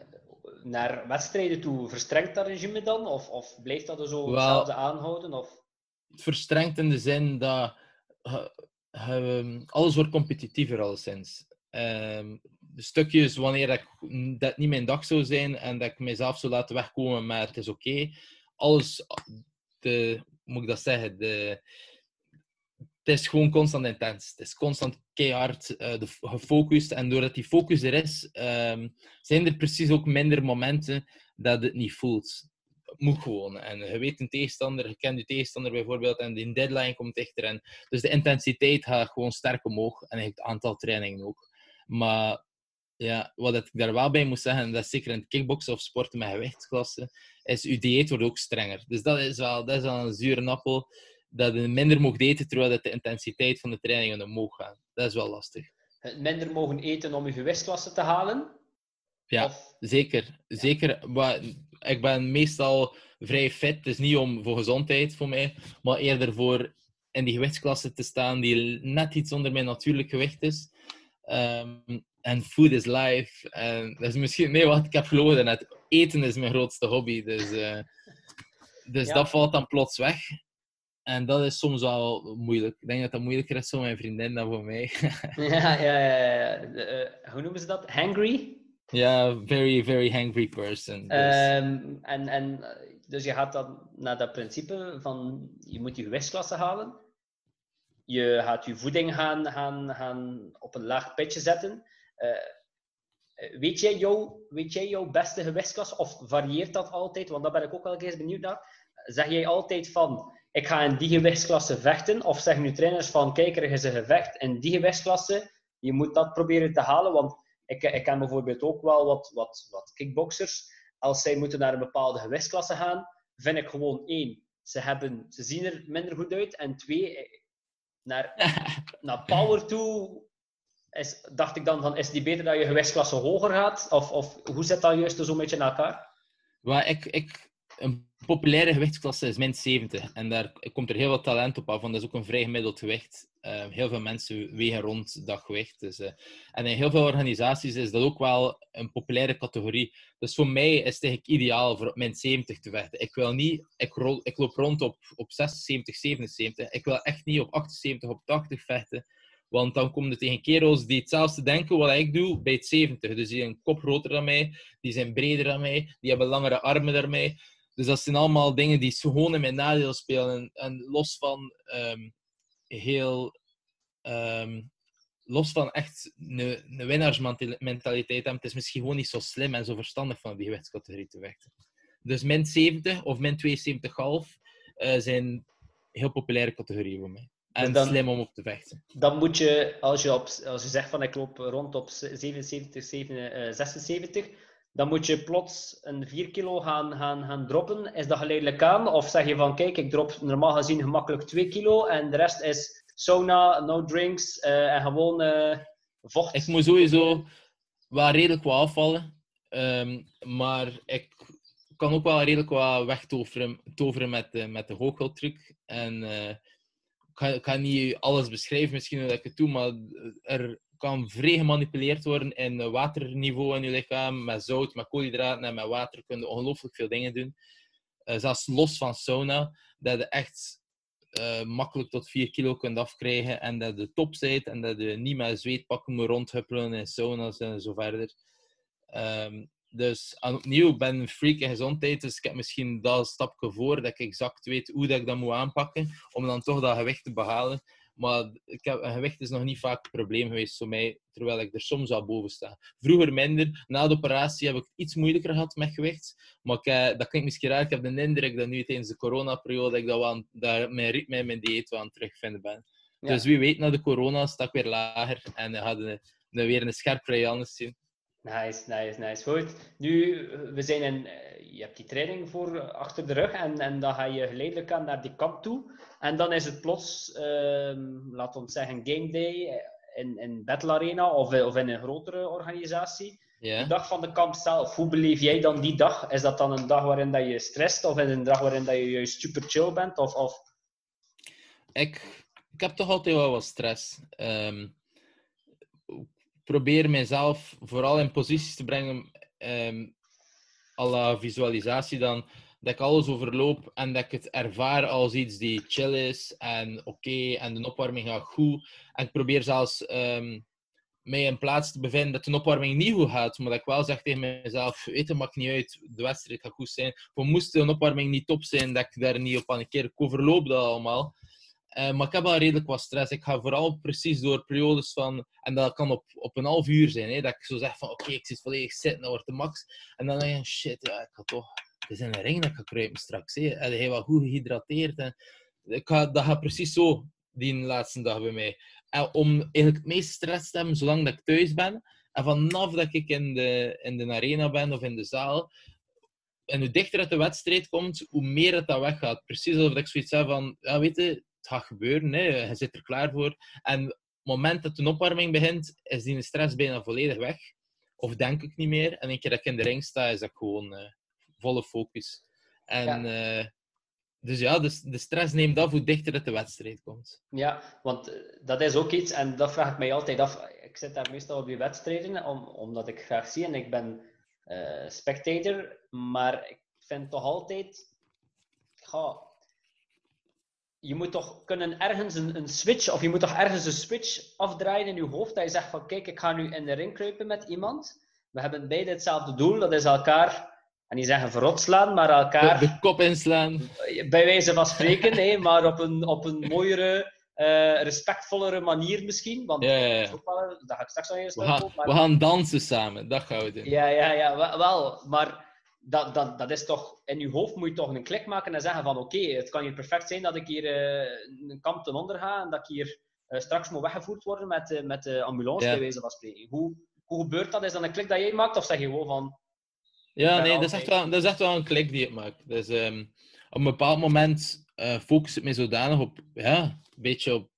naar wedstrijden toe, verstrengt dat regime dan? Of, of blijft dat er zo hetzelfde aanhouden? Of... het verstrengt in de zin dat eh, eh, alles wordt competitiever alleszins. Ehm, de stukjes wanneer dat, ik, dat niet mijn dag zou zijn en dat ik mezelf zou laten wegkomen, maar het is oké. Alles, de, moet ik dat zeggen, de, het is gewoon constant intens. Het is constant keihard eh, gefocust. En doordat die focus er is, ehm, zijn er precies ook minder momenten dat het niet voelt. Het moet gewoon. En je weet een tegenstander, je kent je tegenstander bijvoorbeeld, en die deadline komt dichter. En dus de intensiteit gaat gewoon sterk omhoog. En het aantal trainingen ook. Maar ja, wat ik daar wel bij moet zeggen, en dat is zeker in het kickboksen of sporten met gewichtsklassen, is je dieet wordt ook strenger. Dus dat is wel, dat is wel een zure appel dat je minder mocht eten terwijl dat de intensiteit van de trainingen omhoog gaat. Dat is wel lastig. Het minder mogen eten om je gewichtsklasse te halen? Ja, Of, zeker. zeker. Maar ik ben meestal vrij fit. Is niet om voor gezondheid voor mij, maar eerder voor in die gewichtsklasse te staan die net iets onder mijn natuurlijk gewicht is. Ehm, En food is life. En dat is misschien nee, wat ik heb gelogen net. Eten is mijn grootste hobby. Dus, eh, dus Ja. dat valt dan plots weg. En dat is soms wel moeilijk. Ik denk dat dat moeilijker is voor mijn vriendin dan voor mij. ja, ja, ja. ja. Uh, hoe noemen ze dat? Hangry? Ja, very, very hangry person. Dus. Um, en, en, dus je gaat dan naar dat principe van je moet je gewichtsklasse halen. Je gaat je voeding gaan, gaan, gaan op een laag pitje zetten. Uh, weet, jij jouw, weet jij jouw beste gewichtsklasse? Of varieert dat altijd? Want daar ben ik ook wel eens benieuwd naar. Zeg jij altijd van ik ga in die gewichtsklasse vechten? Of zeggen nu trainers van, kijk, er is een gevecht in die gewichtsklasse, je moet dat proberen te halen, want ik, ik ken bijvoorbeeld ook wel wat, wat, wat kickboxers, als zij moeten naar een bepaalde gewichtsklasse gaan, vind ik gewoon één, ze, hebben, ze zien er minder goed uit, en twee, naar, naar power toe is, dacht ik dan van, is die beter dat je gewichtsklasse hoger gaat? Of, of hoe zit dat juist zo'n beetje in elkaar? Well, ik, ik, een populaire gewichtsklasse is min 70. En daar komt er heel wat talent op af, want dat is ook een vrij gemiddeld gewicht. Uh, heel veel mensen wegen rond dat gewicht. Dus, uh, en in heel veel organisaties is dat ook wel een populaire categorie. Dus voor mij is het eigenlijk ideaal voor op min 70 te vechten. Ik wil niet, ik, rol, ik loop rond op, op 76, 77. Ik wil echt niet op 78, op 80 vechten. Want dan komen er tegen kerels die hetzelfde denken wat ik doe bij het 70. Dus die zijn een kop groter dan mij, die zijn breder dan mij, die hebben langere armen dan mij. Dus dat zijn allemaal dingen die gewoon in mijn nadeel spelen. En, los van um, heel. Um, los van echt een, een winnaarsmentaliteit hebben, het is misschien gewoon niet zo slim en zo verstandig van die gewichtscategorie te vechten. Dus min 70 of min 72,5 uh, zijn heel populaire categorieën voor mij. En dan, slim om op te vechten. Dan moet je, als je, op, als je zegt van ik loop rond op 77, 76, dan moet je plots een 4 kilo gaan, gaan, gaan droppen. Is dat geleidelijk aan? Of zeg je van, kijk, ik drop normaal gezien gemakkelijk 2 kilo en de rest is sauna, no drinks uh, en gewoon uh, vocht? Ik moet sowieso wel redelijk wat afvallen. Um, maar ik kan ook wel redelijk wat wegtoveren toveren met, de, met de. En uh, ik, ga, niet alles beschrijven misschien hoe ik het doe, maar er kan vrij gemanipuleerd worden in waterniveau in je lichaam. Met zout, met koolhydraten en met water kun je ongelooflijk veel dingen doen. Uh, zelfs los van sauna, dat je echt uh, makkelijk tot 4 kilo kunt afkrijgen. En dat je top zit en dat je niet met zweetpakken moet rondhuppelen in sauna's en zo verder. Um, dus opnieuw, ik ben een freak in gezondheid, dus ik heb misschien dat stapje voor, dat ik exact weet hoe dat ik dat moet aanpakken, om dan toch dat gewicht te behalen. Maar ik heb, gewicht is nog niet vaak een probleem geweest voor mij, terwijl ik er soms al boven sta. Vroeger minder. Na de operatie heb ik het iets moeilijker gehad met gewicht. Maar ik, eh, dat klinkt misschien raar. Ik heb de indruk dat nu tijdens de coronaperiode ik dat wel daar mijn ritme en mijn dieet wel aan terugvinden ben. Dus wie weet, na de corona sta ik weer lager en uh, hadden we weer een scherp zien. Nice, nice, nice. Goed. Nu, we zijn in, eh, je hebt die training voor achter de rug en, en dan ga je geleidelijk aan naar die kamp toe. En dan is het plots, um, laten we zeggen, game day in, in Battle Arena of, of in een grotere organisatie. De dag van de kamp zelf, hoe beleef jij dan die dag? Is dat dan een dag waarin dat je stresst of een dag waarin dat je juist super chill bent? Of, of... Ik, ik heb toch altijd wel wat stress. Um, probeer mezelf vooral in posities te brengen, um, à la visualisatie dan, dat ik alles overloop en dat ik het ervaar als iets die chill is en oké en de opwarming gaat goed. En ik probeer zelfs um, mij in plaats te bevinden dat de opwarming niet goed gaat, maar dat ik wel zeg tegen mezelf, weet het maakt niet uit, de wedstrijd gaat goed zijn. Voor moest de opwarming niet top zijn, dat ik daar niet op een keer Ik overloop dat allemaal. Uh, maar ik heb wel redelijk wat stress. Ik ga vooral precies door periodes van... En dat kan op, op een half uur zijn. Hè, dat ik zo zeg van... Oké, ik zit volledig zitten. Dat wordt de max. En dan denk je... Shit, ja, ik ga toch... Het is een ring dat ik ga kruipen straks. Hè. En hij goed gehydrateerd. En ik ga, dat gaat precies zo, die laatste dag bij mij. En om eigenlijk het meeste stress te hebben, zolang dat ik thuis ben. En vanaf dat ik in de, in de arena ben of in de zaal... En hoe dichter het de wedstrijd komt, hoe meer het dat weggaat. Precies alsof ik zoiets heb van... Ja, weet je gaat gebeuren, hè. je zit er klaar voor. En op het moment dat de opwarming begint, is die stress bijna volledig weg. Of denk ik niet meer. En een keer dat ik in de ring sta, is dat gewoon uh, volle focus. En, ja. Uh, dus ja, de, de, stress neemt af hoe dichter het de wedstrijd komt. Ja, want eh, dat is ook iets, en dat vraag ik mij altijd af. Ik zit daar meestal op die wedstrijden, om, omdat ik graag zie en ik ben uh, spectator, maar ik vind toch altijd. Ja, je moet toch kunnen ergens een, een switch, of je moet toch ergens een switch afdraaien in je hoofd, dat je zegt van, kijk, ik ga nu in de ring kruipen met iemand. We hebben beide hetzelfde doel, dat is elkaar, en niet zeggen verrot slaan, maar elkaar... De, de kop inslaan. Bij wijze van spreken, hè, maar op een, op een mooiere, uh, respectvollere manier misschien. Want Ja, ja, ja. wel- ga ik straks nog eens We gaan, op, maar- we gaan dansen samen, dat gaan we doen. Ja, ja, ja, wel. Maar dat, dat, dat is toch... In je hoofd moet je toch een klik maken en zeggen van oké, het kan hier perfect zijn dat ik hier eh, een kamp ten onder ga en dat ik hier eh, straks moet weggevoerd worden met, eh, met de ambulance, Ja. bij wijze van spreken. Hoe, hoe gebeurt dat? Is dat een klik dat jij maakt of zeg je gewoon van... Ja, nee, dat is, echt wel, dat is echt wel een klik die ik maak. Dus ehm, op een bepaald moment focus ik me zodanig op, ja, een beetje op,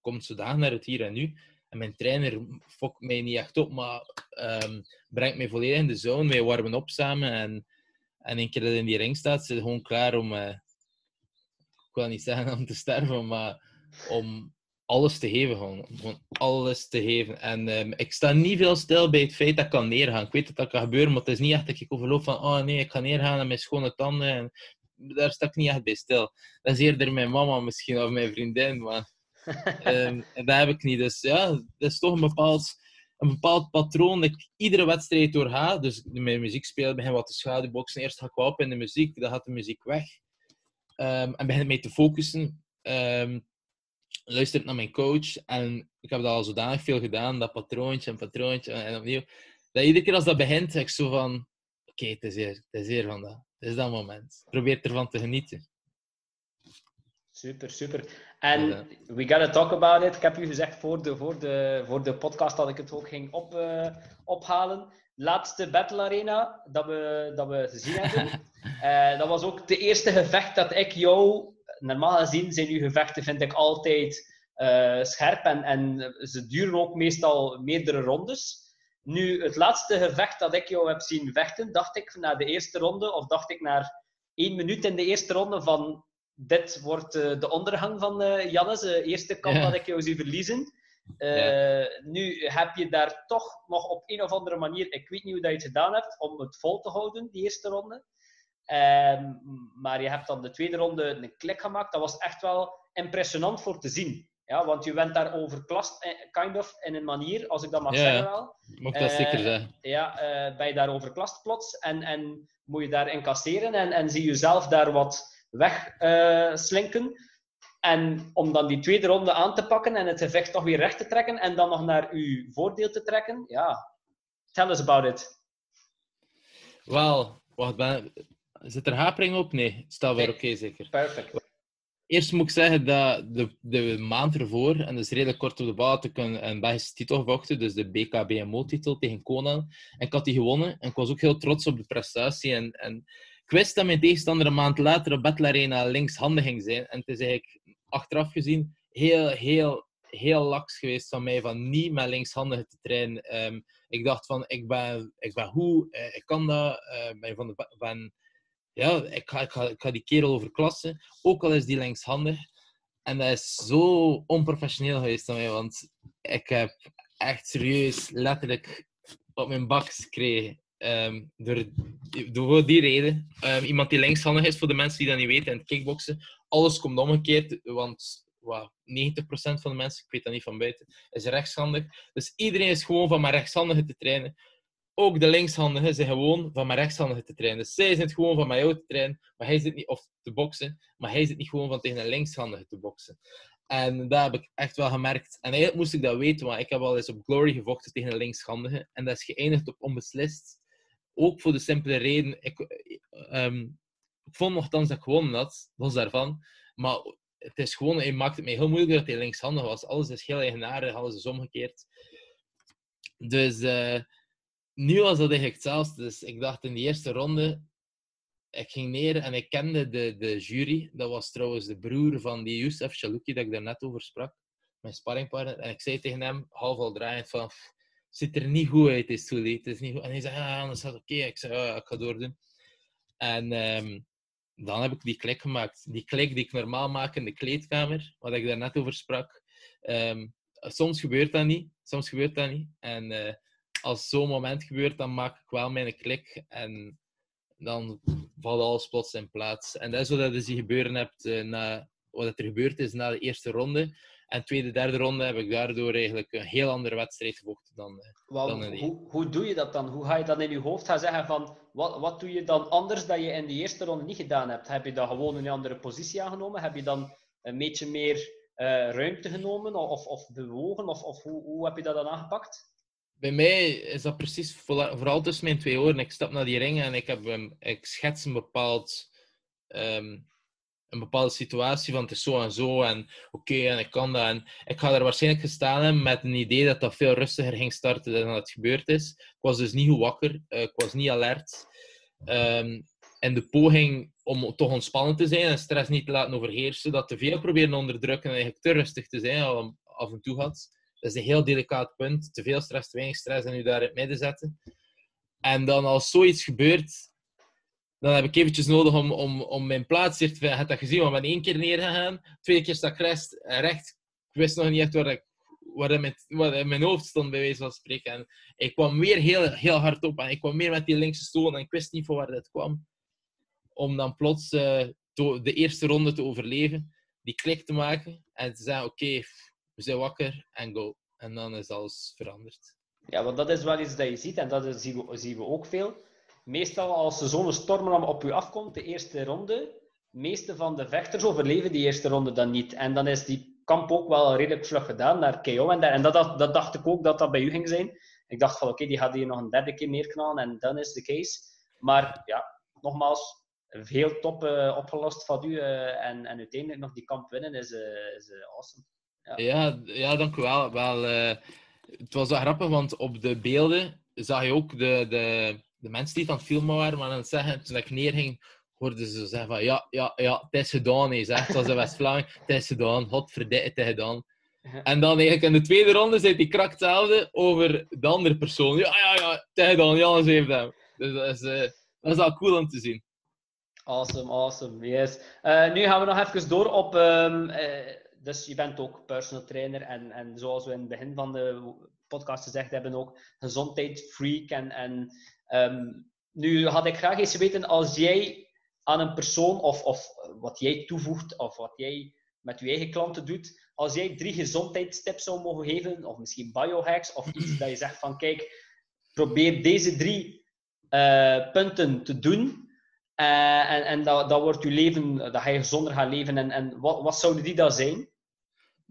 komt zodanig naar het hier en nu. Mijn trainer fokt mij niet echt op, maar ehm, brengt mij volledig in de zone. Wij warmen op samen en, en een keer dat in die ring staat, zit gewoon klaar om, eh, ik wil niet zeggen om te sterven, maar om alles te geven. Gewoon, gewoon alles te geven. En ehm, ik sta niet veel stil bij het feit dat ik kan neergaan. Ik weet dat dat kan gebeuren, maar het is niet echt dat ik overloop van, oh nee, ik ga neergaan en mijn schone tanden. En daar sta ik niet echt bij stil. Dat is eerder mijn mama misschien of mijn vriendin, maar ehm, en dat heb ik niet. Dus ja, dat is toch een bepaald, een bepaald patroon dat ik iedere wedstrijd doorga. Dus mijn muziek spelen, begin wat te schaduwboksen. Eerst ga ik wel op in de muziek, dan gaat de muziek weg. Ehm, en begin mij te focussen. Ehm luister naar mijn coach. En ik heb dat al zodanig veel gedaan, dat patroontje en patroontje en opnieuw. Dat iedere keer als dat begint, zeg ik zo van... Oké, het is hier, het is hier vandaag. Het is dat moment. Probeer ervan te genieten. Super, super. En Ja. we gotta talk about it. Ik heb u gezegd voor de, voor de, voor de podcast dat ik het ook ging op, eh, ophalen. Laatste Battle Arena dat we, dat we gezien hebben. Eh, dat was ook de eerste gevecht dat ik jou... Normaal gezien zijn uw gevechten, vind ik, altijd eh, scherp. En, en ze duren ook meestal meerdere rondes. Nu, het laatste gevecht dat ik jou heb zien vechten, dacht ik na de eerste ronde, of dacht ik na één minuut in de eerste ronde van dit wordt eh, de ondergang van eh Jannes, de eerste kamp Ja. dat ik jou zie verliezen. Eh, Nu heb je daar toch nog op een of andere manier, ik weet niet hoe dat je het gedaan hebt, om het vol te houden, die eerste ronde. Ehm, maar je hebt dan de tweede ronde een klik gemaakt. Dat was echt wel impressionant voor te zien. Ja, want je bent daar overklast, eh, kind of, in een manier, als ik dat mag Ja, zeggen ja. wel. Mocht dat Eh, zeker zeggen. Ja, eh, ben je daar overklast plots en, en moet je daar incasseren en, en zie je jezelf daar wat wegslinken. slinken. en om dan die tweede ronde aan te pakken en het gevecht toch weer recht te trekken en dan nog naar uw voordeel te trekken, ja, tell us about it. Wel, wacht, ben... zit er hapering op? Nee, staat weer oké zeker. Perfect. Eerst moet ik zeggen dat de, de maand ervoor, en dat is redelijk kort op de bal, had ik een, een Belgische titel gevochten, dus de BKBMO-titel tegen Conan. En ik had die gewonnen en ik was ook heel trots op de prestatie. En, en ik wist dat mijn tegenstander een maand later op Battle Arena linkshandig ging zijn. En het is eigenlijk achteraf gezien heel, heel, heel laks geweest van mij van niet met linkshandigen te trainen. Ehm, ik dacht van, ik ben, ik ben goed, eh, ik kan dat, eh, ben van ja, ik ga, ik, die kerel overklassen, ook al is die linkshandig. En dat is zo onprofessioneel geweest van mij, want ik heb echt serieus, letterlijk op mijn bak gekregen. Ehm, door, die reden. Ehm, iemand die linkshandig is, voor de mensen die dat niet weten, in het kickboksen, alles komt omgekeerd, want wow, 90% van de mensen, ik weet dat niet van buiten, is rechtshandig. Dus iedereen is gewoon van mijn rechtshandige te trainen. Ook de linkshandigen zijn gewoon van mijn rechtshandige te trainen. Dus zij het gewoon van mij te trainen, maar hij zit niet, of te boksen, maar hij zit niet gewoon van tegen een linkshandige te boksen. En dat heb ik echt wel gemerkt. En eigenlijk moest ik dat weten, want ik heb al eens op Glory gevochten tegen een linkshandige. En dat is geëindigd op onbeslist. Ook voor de simpele reden, ik, ehm, ik vond nogthans dat ik had, los daarvan. Maar het is gewoon, hij maakt het mij heel moeilijk dat hij linkshandig was. Alles is heel eigenaardig, alles is omgekeerd. Dus eh, nu was dat eigenlijk hetzelfde. Dus ik dacht in de eerste ronde, ik ging neer en ik kende de, de jury. Dat was trouwens de broer van die Youssef Chalouki, dat ik daar net over sprak. Mijn sparringpartner. En ik zei tegen hem, half al draaiend, van... "Pff, ziet er niet goed uit, is. Het is niet goed. En hij zei, ja, anders het oké. Ik zei, ja, ik ga doordoen. En ehm, dan heb ik die klik gemaakt. Die klik die ik normaal maak in de kleedkamer, wat ik daar net over sprak. Ehm, soms gebeurt dat niet. Soms gebeurt dat niet. En eh, als zo'n moment gebeurt, dan maak ik wel mijn klik. En dan valt alles plots in plaats. En dat is wat je gebeuren hebt eh, na wat er gebeurd is na de eerste ronde. En tweede, derde ronde heb ik daardoor eigenlijk een heel andere wedstrijd gevochten dan, Wel, dan in die. hoe, hoe doe je dat dan? Hoe ga je dan in je hoofd gaan zeggen van wat, wat doe je dan anders dat je in die eerste ronde niet gedaan hebt? Heb je dan gewoon een andere positie aangenomen? Heb je dan een beetje meer eh, ruimte genomen of, of bewogen? Of, of hoe, hoe heb je dat dan aangepakt? Bij mij is dat precies vooral tussen mijn twee oren. Ik stap naar die ringen en ik, heb, ik schets een bepaald ehm, een bepaalde situatie van het is zo en zo en oké en ik kan dat. En ik ga er waarschijnlijk gestaan hebben met een idee dat dat veel rustiger ging starten dan het gebeurd is. Ik was dus niet goed wakker, eh, ik was niet alert. Ehm, en de poging om toch ontspannen te zijn en stress niet te laten overheersen, dat te veel proberen onderdrukken en eigenlijk te rustig te zijn, al af en toe had. Dat is een heel delicaat punt. Te veel stress, te weinig stress en u daar in het zetten. En dan als zoiets gebeurt, dan heb ik eventjes nodig om, om, om mijn plaats hier te vinden. Dat gezien, want ik ben één keer neergegaan. Tweede keer sta ik recht, eh, recht. Ik wist nog niet echt waar, ik, waar mijn, in mijn hoofd stond, bij wijze van spreken. En ik kwam weer heel, heel hard op. En ik kwam meer met die linkse stoel. En ik wist niet van waar dit kwam. Om dan plots eh, de eerste ronde te overleven. Die klik te maken. En te zeggen, oké, we zijn wakker. En go. En dan is alles veranderd. Ja, want dat is wel iets dat je ziet en dat zien we, zien we ook veel. Meestal als er zo'n storm op je afkomt, de eerste ronde, de meeste van de vechters overleven die eerste ronde dan niet. En dan is die kamp ook wel redelijk vlug gedaan naar KO. En, en dat, dat, dat dacht ik ook dat dat bij u ging zijn. Ik dacht van oké, die gaat hier nog een derde keer neerknallen en dan is de case. Maar ja, nogmaals, heel top eh, opgelost van u. eh, en, en uiteindelijk nog die kamp winnen is, eh, is awesome. Ja, ja dank u wel. wel het was wel grappig, want op de beelden zag je ook de, de, de mensen die het aan het filmen waren, maar aan het zeggen, toen ik neerging, hoorden ze zeggen van ja, ja, ja, het is gedaan. Hij zegt als een West-Vlaming, het is gedaan, godverdikke, het is gedaan. En dan eigenlijk in de tweede ronde zei die krak hetzelfde over de andere persoon. Ja, ja, ja, het is gedaan, Jannes heeft hem. Dus dat is, eh, dat is wel cool om te zien. Awesome, awesome, yes. Eh, nu gaan we nog even door op. ehm, eh, dus je bent ook personal trainer en, en zoals we in het begin van de podcast gezegd hebben, ook gezondheidsfreak. En, en ehm, nu had ik graag eens weten, als jij aan een persoon of, of wat jij toevoegt of wat jij met je eigen klanten doet, als jij drie gezondheidstips zou mogen geven, of misschien biohacks, of iets dat je zegt van kijk, probeer deze drie eh, punten te doen. Eh, en en dat, dat wordt je leven, dat ga je gezonder gaan leven. En, en wat, wat zouden die dan zijn?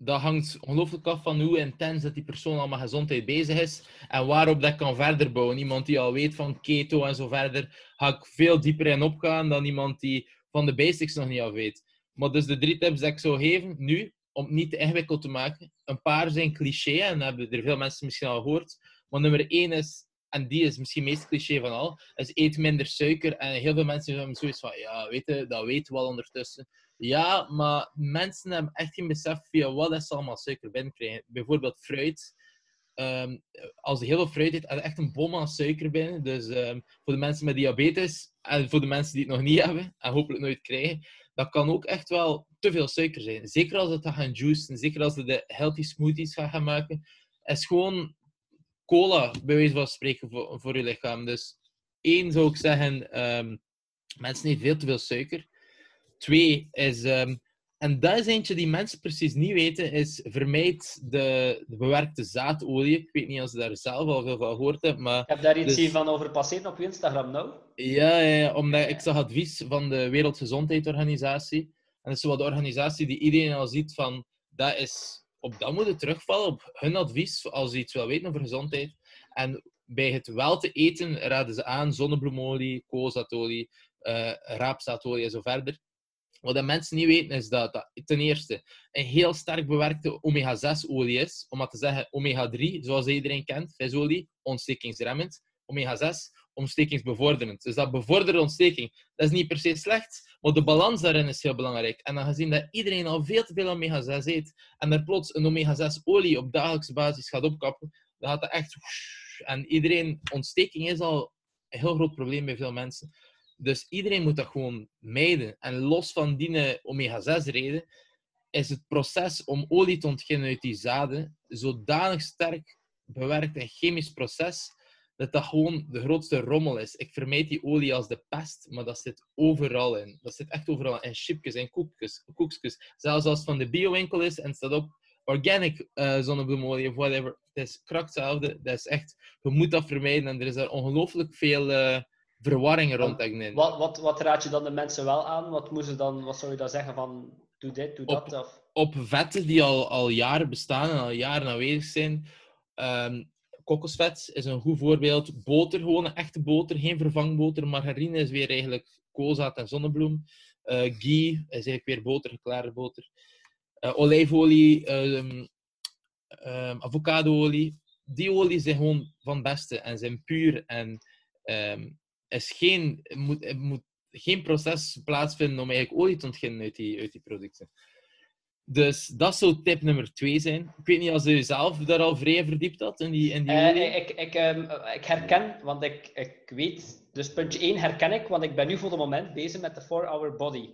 Dat hangt ongelooflijk af van hoe intens dat die persoon al met gezondheid bezig is en waarop dat kan verder bouwen. Iemand die al weet van keto en zo verder, ga ik veel dieper in opgaan dan iemand die van de basics nog niet af weet. Maar dus de drie tips die ik zou geven, nu, om het niet te ingewikkeld te maken. Een paar zijn cliché en hebben er veel mensen misschien al gehoord. Maar nummer één is, en die is misschien het meest cliché van al, is eet minder suiker. En heel veel mensen hebben zoiets van, ja, weet dat weten we al ondertussen. Ja, maar mensen hebben echt geen besef via wat ze allemaal suiker binnenkrijgen. Bijvoorbeeld fruit. Ehm, als je heel veel fruit eet, heb echt een bom aan suiker binnen. Dus ehm, voor de mensen met diabetes en voor de mensen die het nog niet hebben en hopelijk nooit krijgen, dat kan ook echt wel te veel suiker zijn. Zeker als het gaan juicen, zeker als je de healthy smoothies gaat gaan maken. is gewoon cola, bij wijze van spreken, voor, je lichaam. Dus één zou ik zeggen, ehm, mensen eten veel te veel suiker. Twee is, ehm, en dat is eentje die mensen precies niet weten, is vermijd de, de bewerkte zaadolie. Ik weet niet of je daar zelf al veel van gehoord hebt, maar Ik heb daar iets Dus- van over passeren op Instagram nou. ja, ja, omdat ik zag advies van de Wereldgezondheidsorganisatie. En dat is wat de organisatie die iedereen al ziet van, dat is, op dat moet terugvallen, op hun advies, als je iets wil weten over gezondheid. En bij het wel te eten raden ze aan zonnebloemolie, koolzaadolie, eh raapzaadolie en zo verder. Wat de mensen niet weten is dat dat ten eerste een heel sterk bewerkte omega-6-olie is. Om maar te zeggen, omega-3, zoals iedereen kent, visolie, ontstekingsremmend. Omega-6, ontstekingsbevorderend. Dus dat bevordert ontsteking. Dat is niet per se slecht, maar de balans daarin is heel belangrijk. En dan gezien dat iedereen al veel te veel omega-6 eet en er plots een omega-6-olie op dagelijkse basis gaat opkappen, dan gaat dat echt... En iedereen, ontsteking is al een heel groot probleem bij veel mensen. Dus iedereen moet dat gewoon mijden. En los van die omega-6-reden is het proces om olie te ontginnen uit die zaden zodanig sterk bewerkt en chemisch proces dat dat gewoon de grootste rommel is. Ik vermijd die olie als de pest, maar dat zit overal in. Dat zit echt overal in chipjes en koekjes, koekjes. Zelfs als het van de biowinkel is en staat op organic uh, zonnebloemolie of whatever. Het is krak hetzelfde. Dat is echt, je moet dat vermijden. En er is daar ongelooflijk veel uh, verwarring rond. In. Wat, wat, wat raad je dan de mensen wel aan? Wat, moeten dan, wat zou je dan zeggen van doe dit, doe dat? Of? Op vetten die al, al jaren bestaan en al jaren aanwezig zijn. Um, kokosvet is een goed voorbeeld. Boter, gewoon een echte boter, geen vervangboter. Margarine is weer eigenlijk koolzaad en zonnebloem. Uh, ghee is eigenlijk weer boter, geklaarde boter. Uh, olijfolie, um, um, avocadoolie. Die olie zijn gewoon van het beste en zijn puur. En um, is geen, moet, moet geen proces plaatsvinden om eigenlijk olie te ontginnen uit die, uit die producten. Dus dat zou tip nummer twee zijn. Ik weet niet als u zelf daar al vrij verdiept had in die, in die uh, ik, ik, um, ik herken, want ik, ik weet... Dus puntje 1 herken ik, want ik ben nu voor het moment bezig met de 4-Hour Body.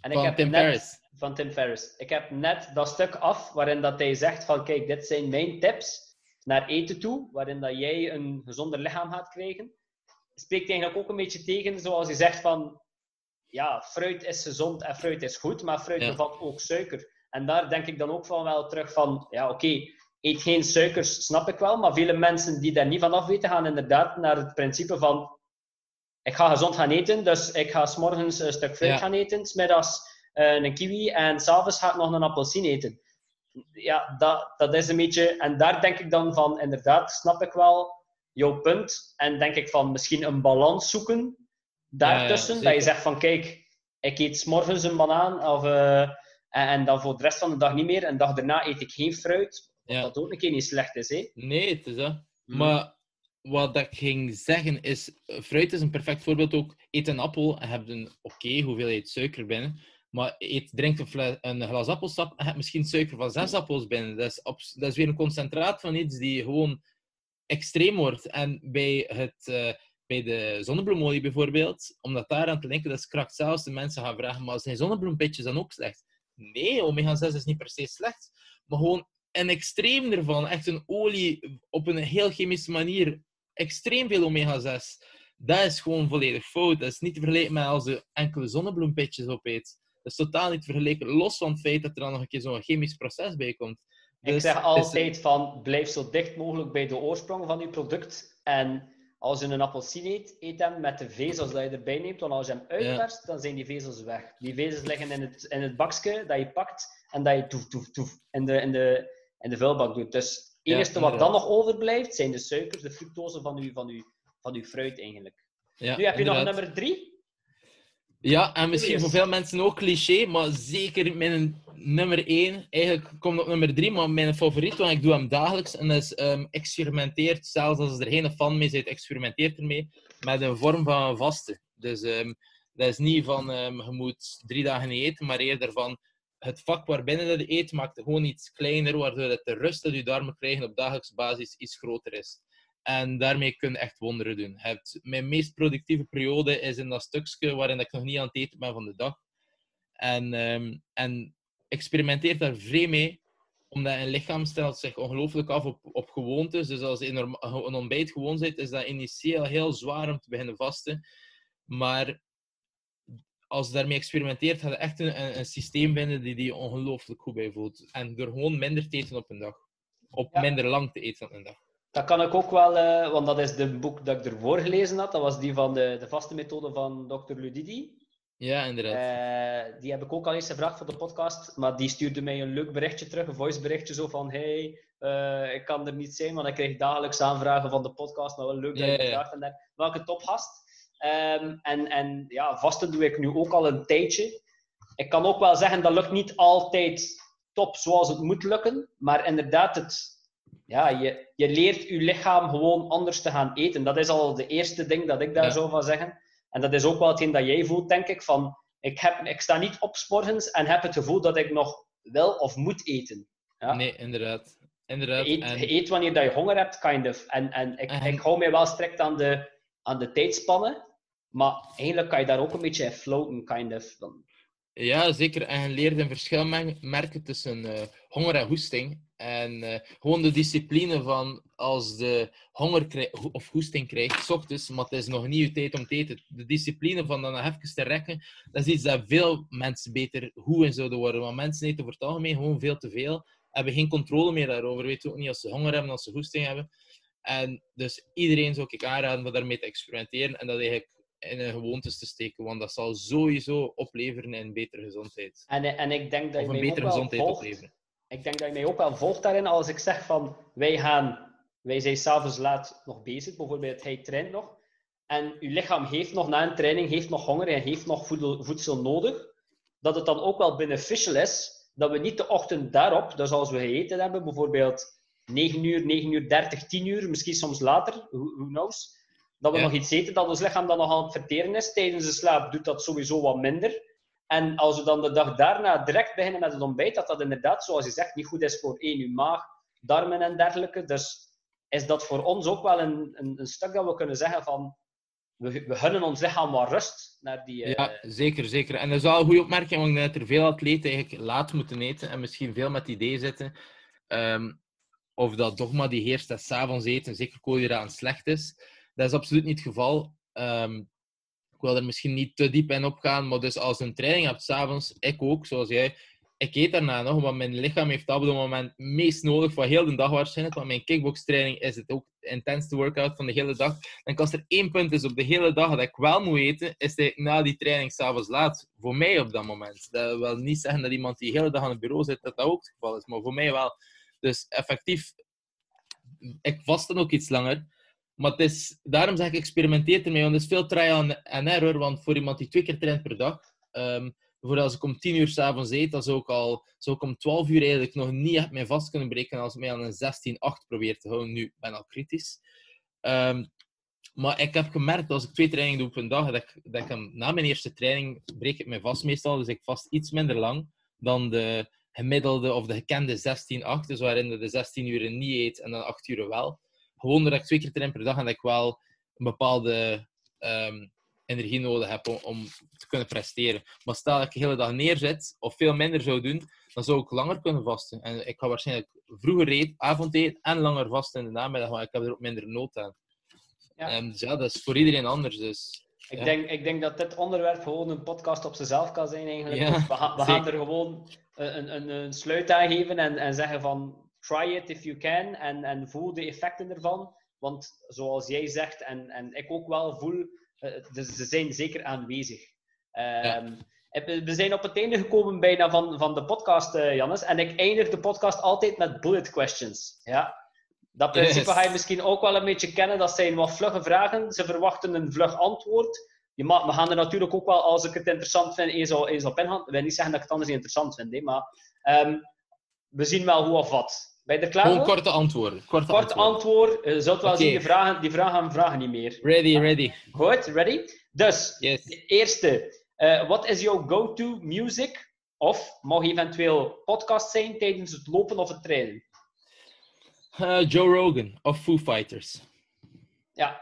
En ik van heb Tim net, Ferriss. Van Tim Ferriss. Ik heb net dat stuk af waarin dat hij zegt van kijk, dit zijn mijn tips naar eten toe, waarin dat jij een gezonder lichaam gaat krijgen. Spreekt eigenlijk ook een beetje tegen, zoals je zegt van ja, fruit is gezond en fruit is goed, maar fruit bevat ook suiker. En daar denk ik dan ook van wel terug van, ja oké, eet geen suikers, snap ik wel, maar vele mensen die daar niet van af weten, gaan inderdaad naar het principe van, ik ga gezond gaan eten, dus ik ga s'morgens een stuk fruit gaan eten, smiddags uh, een kiwi en s'avonds ga ik nog een appelsien eten. Ja, dat, dat is een beetje, en daar denk ik dan van, inderdaad, snap ik wel jouw punt, en denk ik van misschien een balans zoeken daartussen. dat je zegt van kijk, ik eet s'morgens een banaan of, uh, en, dan voor de rest van de dag niet meer. En de dag daarna eet ik geen fruit. Wat dat ook een keer niet slecht is. Hè? Nee, het is dat. Hmm. Maar wat ik ging zeggen is, fruit is een perfect voorbeeld ook. Eet een appel en heb een oké okay, hoeveelheid suiker binnen. Maar eet, drink een, een, glas appelsap en heb misschien suiker van zes appels binnen. Dat is, dat is weer een concentraat van iets die gewoon extreem wordt. En bij het... Uh, bij de zonnebloemolie bijvoorbeeld, om dat daar aan te linken, dat is kracht zelfs. De mensen gaan vragen, maar zijn zonnebloempitjes dan ook slecht? Nee, omega-6 is niet per se slecht, maar gewoon een extreem ervan. Echt een olie op een heel chemische manier. Extreem veel omega-6. Dat is gewoon volledig fout. Dat is niet te vergelijken met als je enkele zonnebloempitjes opeet. Dat is totaal niet vergeleken, los van het feit dat er dan nog een keer zo'n chemisch proces bij komt. Dus, ik zeg altijd van, blijf zo dicht mogelijk bij de oorsprong van je product. En als je een appelsien eet, eet hem met de vezels dat je erbij neemt. Want als je hem uitperst, dan zijn die vezels weg. Die vezels liggen in het, in het bakje dat je pakt en dat je toef, toef, toef in de, in de, in de vuilbak doet. Dus het enige wat dan nog overblijft, zijn de suikers, de fructose van je, van uw, van uw fruit eigenlijk. Ja, nu heb je nog nummer drie. Ja, en misschien voor veel mensen ook cliché, maar zeker mijn nummer 1. Eigenlijk komt op nummer 3, maar mijn favoriet, want ik doe hem dagelijks. En dat is um, experimenteert, zelfs als er geen fan mee zit, experimenteert ermee met een vorm van vasten. Dus um, dat is niet van um, je moet drie dagen niet eten, maar eerder van het vak waarbinnen je eet maakt gewoon iets kleiner, waardoor het de rust dat je darmen krijgen op dagelijkse basis iets groter is. En daarmee kun je echt wonderen doen. Mijn meest productieve periode is in dat stukje waarin ik nog niet aan het eten ben van de dag. En, um, en experimenteer daar vrij mee, omdat een lichaam stelt zich ongelooflijk af op, op gewoontes. Dus als je een ontbijt gewoon zit, is dat initieel heel zwaar om te beginnen vasten. Maar als je daarmee experimenteert, ga je echt een, een systeem vinden die die ongelooflijk goed bij voelt. En door gewoon minder te eten op een dag. Op minder lang te eten op een dag. Dat kan ik ook wel, uh, want dat is de boek dat ik ervoor gelezen had. Dat was die van de, de vaste methode van Dr. Ludidi. Ja, inderdaad. Uh, die heb ik ook al eens gevraagd voor de podcast, maar die stuurde mij een leuk berichtje terug, een voiceberichtje zo van hey, uh, ik kan er niet zijn, want ik krijg dagelijks aanvragen van de podcast, maar wel leuk dat je yeah, vraagt. En welke topgast? Um, en, en ja, vasten doe ik nu ook al een tijdje. Ik kan ook wel zeggen, dat lukt niet altijd top zoals het moet lukken, maar inderdaad, het, ja, je, je leert je lichaam gewoon anders te gaan eten. Dat is al de eerste ding dat ik daar ja. zou van zeggen. En dat is ook wel hetgeen dat jij voelt, denk ik. Van, ik, heb, ik sta niet op morgens en heb het gevoel dat ik nog wil of moet eten. Ja? Nee, inderdaad. inderdaad. Je, eet, en... je eet wanneer dat je honger hebt, kind of. En, en ik, en... ik hou mij wel strikt aan de, aan de tijdspannen. Maar eigenlijk kan je daar ook een beetje in floaten, kind of. Ja, zeker. En je leert een verschil merken tussen uh, honger en hoesting. En eh, gewoon de discipline van als de honger krijgt, of hoesting krijgt, s ochtends, maar het is nog niet je tijd om te eten. De discipline van dan even te rekken, dat is iets dat veel mensen beter hoe in zouden worden. Want mensen eten over het algemeen gewoon veel te veel, hebben geen controle meer daarover, weten ook niet als ze honger hebben, als ze hoesting hebben. En dus iedereen zou ik aanraden om daarmee te experimenteren en dat eigenlijk in een gewoontes te steken, want dat zal sowieso opleveren in betere gezondheid. En, en ik denk dat Of je een betere gezondheid volgt. opleveren. Ik denk dat je mij ook wel volgt daarin als ik zeg van wij gaan, wij zijn s'avonds laat nog bezig, bijvoorbeeld hij traint nog. En uw lichaam heeft nog na een training heeft nog honger en heeft nog voedsel, nodig. Dat het dan ook wel beneficial is dat we niet de ochtend daarop, dus als we gegeten hebben, bijvoorbeeld 9 uur, 9 uur 30, 10 uur, misschien soms later, who, who knows, dat we Ja. nog iets eten, dat ons lichaam dan nog aan het verteren is. Tijdens de slaap doet dat sowieso wat minder. En als we dan de dag daarna direct beginnen met het ontbijt, dat dat inderdaad, zoals je zegt, niet goed is voor één, uw maag, darmen en dergelijke. Dus is dat voor ons ook wel een, een, een stuk dat we kunnen zeggen van, we, we gunnen ons lichaam wat rust naar die... eh, Ja, zeker, zeker. En dat is wel een goede opmerking, want ik denk dat er veel atleten eigenlijk laat moeten eten en misschien veel met het idee zitten ehm, of dat dogma die heerst dat s'avonds eten, zeker koolhydraten, slecht is. Dat is absoluut niet het geval. Ehm, wil er misschien niet te diep in opgaan, maar dus als een training hebt s'avonds, ik ook, zoals jij, ik eet daarna nog, want mijn lichaam heeft dat op het moment meest nodig voor heel de dag waarschijnlijk. Want mijn kickbox-training is het ook de workout van de hele dag. En als er één punt is op de hele dag dat ik wel moet eten, is het na die training s'avonds laat. Voor mij op dat moment. Dat wil niet zeggen dat iemand die de hele dag aan het bureau zit, dat dat ook het geval is. Maar voor mij wel. Dus effectief, ik vast dan ook iets langer. Maar het is, daarom zeg ik, experimenteer ermee. Want het is veel trial and error. Want voor iemand die twee keer traint per dag, ehm, bijvoorbeeld als ik om 10 uur s'avonds eet, dan zou ik, al, zou ik om 12 uur eigenlijk nog niet echt mijn vast kunnen breken als ik mij aan een 16-8 probeer te houden. Nu ik ben al kritisch. Ehm, maar ik heb gemerkt als ik twee trainingen doe op een dag, dat ik, dat ik na mijn eerste training breek ik mij vast meestal. Dus ik vast iets minder lang dan de gemiddelde of de gekende 16-8. Dus waarin de 16 uur niet eet en dan 8 uur wel. Gewoon doordat ik twee keer train per dag en dat ik wel een bepaalde ehm, energie nodig heb om, om te kunnen presteren. Maar stel dat ik de hele dag neerzit of veel minder zou doen, dan zou ik langer kunnen vasten. En ik ga waarschijnlijk vroeger eet, avondeten en langer vasten in de namiddag, want ik heb er ook minder nood aan. Ja. Ehm, dus ja, dat is voor iedereen anders. Dus. Ik, Ja. denk, ik denk dat dit onderwerp gewoon een podcast op zichzelf kan zijn eigenlijk. Ja, we, gaan, we gaan zeker. er gewoon een, een, een, een sluit aan geven en, en zeggen van try it if you can en, en voel de effecten ervan. Want zoals jij zegt en, en ik ook wel voel, eh, dus ze zijn zeker aanwezig. Ehm, We we zijn op het einde gekomen bijna van, van de podcast, eh, Jannes. En ik eindig de podcast altijd met bullet questions. Ja? Dat principe Yes. ga je misschien ook wel een beetje kennen. Dat zijn wat vlugge vragen. Ze verwachten een vlug antwoord. Je mag, we gaan er natuurlijk ook wel, als ik het interessant vind, eens, op ingaan. Ik wil niet zeggen dat ik het anders niet interessant vind, hè, maar ehm, we zien wel hoe of wat. Ben je er klaar Gewoon voor? korte antwoorden. Korte Kort antwoord. Je zult wel zien, die vragen, die vragen gaan vragen niet meer. Ready, ready. Goed, ready? Dus, Yes. de eerste. Eh, Wat is jouw go-to music? Of mag eventueel podcast zijn tijdens het lopen of het trainen? Eh, Joe Rogan of Foo Fighters. Ja.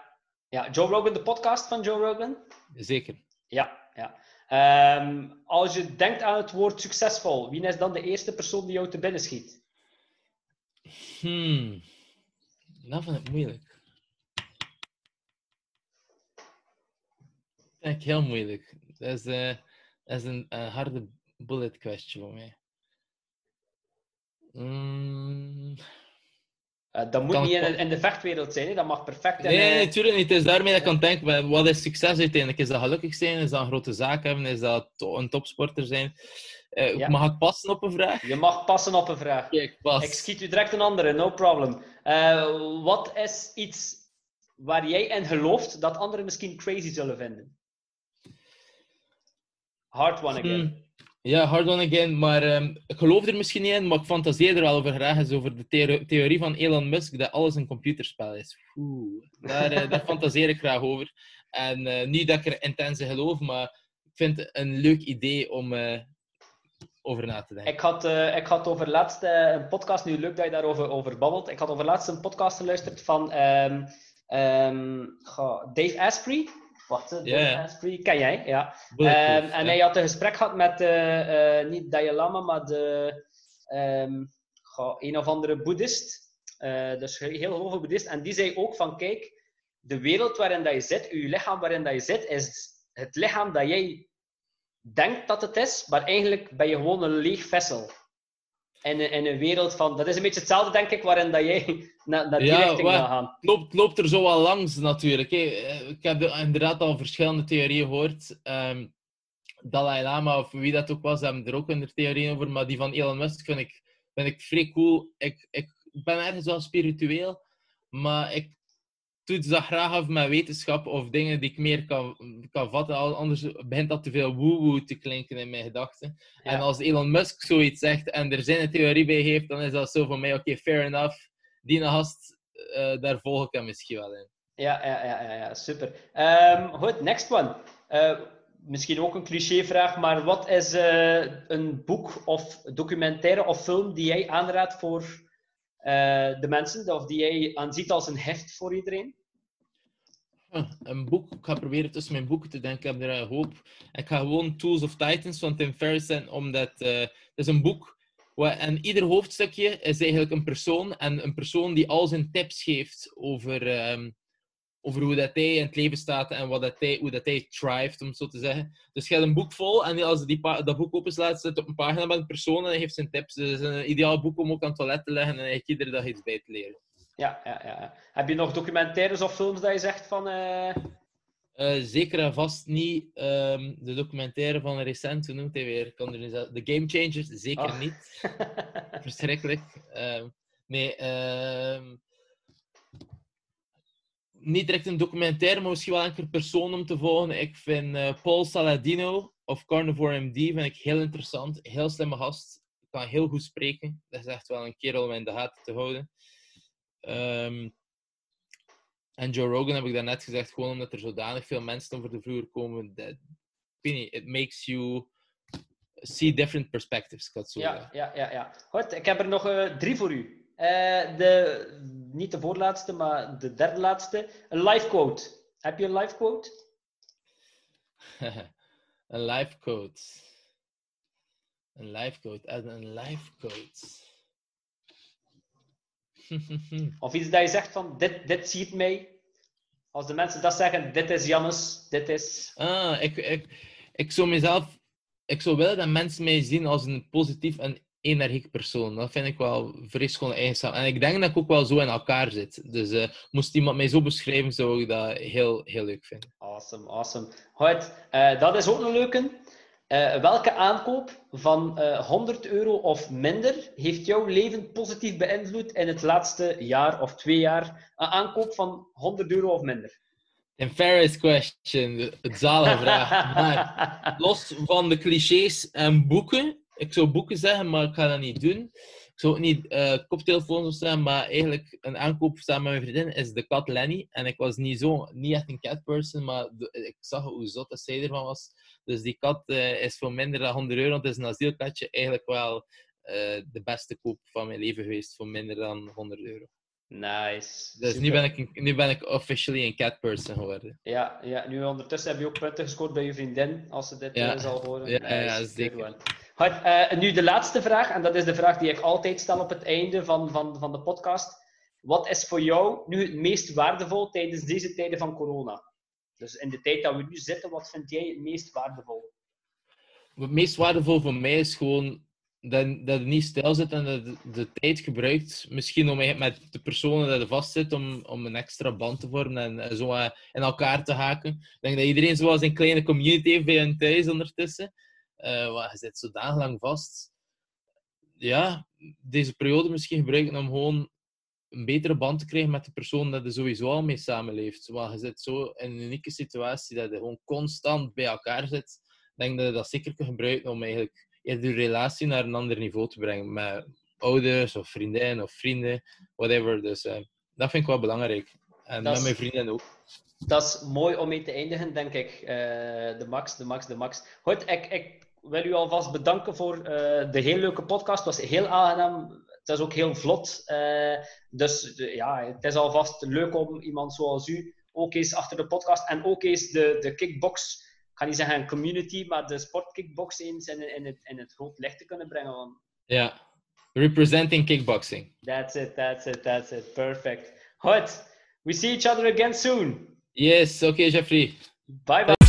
ja, Joe Rogan, de podcast van Joe Rogan? Zeker. Ja, ja. Ehm, als je denkt aan het woord succesvol, wie is dan de eerste persoon die jou te binnen schiet? Hmm. Dat vind ik moeilijk. Dat ik heel moeilijk. Dat is, eh, dat is een, harde bullet question voor mij. Mm. Dat moet Kan niet in, in de vechtwereld zijn, hè. dat mag perfect in, Nee, nee, eh, natuurlijk niet. Het is daarmee dat ik kan denken, wat is succes uiteindelijk? Is dat gelukkig zijn? Is dat een grote zaak hebben? Is dat to- een topsporter zijn? Eh, Ja. Mag ik passen op een vraag? Je mag passen op een vraag. Kijk, pas. Ik schiet u direct een andere, no problem. Eh, wat is iets waar jij in gelooft dat anderen misschien crazy zullen vinden? Hard one again. Hmm. Ja, hard on again. Maar ehm, ik geloof er misschien niet in, maar ik fantaseer er wel over graag eens over de theo- theorie van Elon Musk dat alles een computerspel is. Oeh, daar, eh, daar fantaseer ik graag over. En niet dat ik er intens in geloof, maar ik vind het een leuk idee om over na te denken. Ik had, eh, ik had over laatst eh, een podcast, nu leuk dat je daarover over babbelt. Ik had over laatst een podcast geluisterd van ehm, ehm, goh, Dave Asprey. Eh, Dave. Asprey, ken jij? Ja. Ehm, en hij had een gesprek gehad met, eh, niet Dalai Lama, maar de, goh, een of andere boeddhist. dus een heel hoge boeddhist. En die zei ook van, kijk, de wereld waarin dat je zit, je lichaam waarin dat je zit, is het lichaam dat jij denkt dat het is, maar eigenlijk ben je gewoon een leeg vessel. In een, in een wereld van... Dat is een beetje hetzelfde, denk ik, waarin dat jij naar, naar die Ja, richting gaat gaan. loopt, loopt er zo wel langs natuurlijk. Eh, Ik heb de- inderdaad al verschillende theorieën gehoord. Ehm Dalai Lama of wie dat ook was, hebben er ook hun theorieën over. Maar die van Elon Musk vind ik, vind ik vrij cool. Ik, ik ben ergens wel spiritueel, maar ik toets dat graag af met wetenschap of dingen die ik meer kan, kan vatten. Anders begint dat te veel woe-woe te klinken in mijn gedachten. Ja. En als Elon Musk zoiets zegt en er zijn een theorie bij heeft, dan is dat zo van mij, oké, fair enough. Die gast, eh, daar volg ik hem misschien wel in. Ja, ja, ja, ja, ja super. Ehm, goed, next one. Eh, misschien ook een clichévraag, maar wat is eh, een boek of documentaire of film die jij aanraadt voor de mensen, of die jij aanziet als een heft voor iedereen? Een boek, ik ga proberen tussen mijn boeken te denken, ik heb er een hoop. Ik ga gewoon Tools of Titans van Tim Ferriss zijn, omdat eh, het is een boek en ieder hoofdstukje is eigenlijk een persoon en een persoon die al zijn tips geeft over, ehm, over hoe dat hij in het leven staat en wat dat hij, hoe dat hij thrived, om het zo te zeggen. Dus je hebt een boek vol en als je die dat boek openslaat, zit op een pagina met een persoon en hij heeft zijn tips. Dus het is een ideaal boek om ook aan het toilet te leggen en eigenlijk iedere dag iets bij te leren. Ja, ja, ja. Heb je nog documentaires of films dat je zegt van... eh, Eh, zeker en vast niet ehm, de documentaire van recent, hoe noemt hij weer? Kan er. The Game Changers, zeker Ah. niet. Verschrikkelijk. Ehm, nee, ehm, niet direct een documentaire, maar misschien wel een persoon om te volgen. Ik vind eh, Paul Saladino of Carnivore MD vind ik heel interessant. Heel slimme gast. Kan heel goed spreken. Dat is echt wel een kerel om in de gaten te houden. Ehm, en Joe Rogan heb ik daarnet gezegd, gewoon omdat er zodanig veel mensen over de vloer komen. Dat, ik it makes you see different perspectives. Zo Ja, ja, ja, ja. Goed, ik heb er nog eh, drie voor u. Eh, de, niet de voorlaatste, maar de derde laatste. Een live quote. Heb je een live quote? een life quote. Een life quote. En een life quote. Of iets dat je zegt van, dit, dit ziet mij. Als de mensen dat zeggen, dit is Jannes, dit is... ah, ik, ik, ik zou mezelf... Ik zou willen dat mensen mij zien als een positief en energiek persoon. Dat vind ik wel vreselijk eigenschap. En ik denk dat ik ook wel zo in elkaar zit. Dus eh, moest iemand mij zo beschrijven, zou ik dat heel, heel leuk vinden. Awesome, awesome. Goed, eh, dat is ook een leuke. Eh, welke aankoop van eh 100 euro of minder heeft jouw leven positief beïnvloed in het laatste jaar of twee jaar? Een aankoop van 100 euro of minder. Een Ferris question, het zalige vraag. Maar los van de clichés en boeken, ik zou boeken zeggen, maar ik ga dat niet doen. Ik zou ook niet eh koptelefoons of zeggen, maar eigenlijk een aankoop samen met mijn vriendin is de kat Lenny. En ik was niet, zo, niet echt een cat person, maar de- ik zag hoe zot dat zij ervan was. Dus die kat eh, is voor minder dan 100 euro. Het is een asielkatje eigenlijk wel eh, de beste koop van mijn leven geweest voor minder dan 100 euro. Nice. Dus Super. nu ben, ik nu ben ik officially een cat person geworden. Ja, ja, nu ondertussen heb je ook punten gescoord bij je vriendin, als ze dit Ja. zal horen. Ja, ja, zeker. Eh, nu de laatste vraag, en dat is de vraag die ik altijd stel op het einde van, van, van de podcast. Wat is voor jou nu het meest waardevol tijdens deze tijden van corona? Dus in de tijd dat we nu zitten, wat vind jij het meest waardevol? Het meest waardevol voor mij is gewoon dat, dat het niet stil zit en dat je de tijd gebruikt. Misschien om met de personen dat er vast zit, om, om een extra band te vormen en, en zo in elkaar te haken. Ik denk dat iedereen zoals een kleine community heeft bij hen thuis ondertussen. Eh, maar je zit zodanig lang vast. Ja, deze periode misschien gebruiken om gewoon een betere band te krijgen met de persoon dat je sowieso al mee samenleeft. Want je zit zo in een unieke situatie dat je gewoon constant bij elkaar zit. Ik denk dat je dat zeker kan gebruiken om eigenlijk je relatie naar een ander niveau te brengen. Met ouders of vriendinnen of vrienden, whatever. Dus eh, dat vind ik wel belangrijk. En Dat met mijn vrienden ook. Dat is mooi om mee te eindigen, denk ik. Eh, de max, de max, de max. Goed, ik, ik wil u alvast bedanken voor eh, de heel leuke podcast. Het was heel aangenaam. Het is ook heel vlot. Eh, dus de- ja, het is alvast leuk om iemand zoals u ook eens achter de podcast en ook eens de, de kickbox, ik ga niet zeggen een community, maar de sportkickbox eens in, in, het, in het groot licht te kunnen brengen. Want Ja, Representing kickboxing. That's it, that's it, that's it. Perfect. Goed. We see each other again soon. Yes, oké, Jeffrey. Bye bye.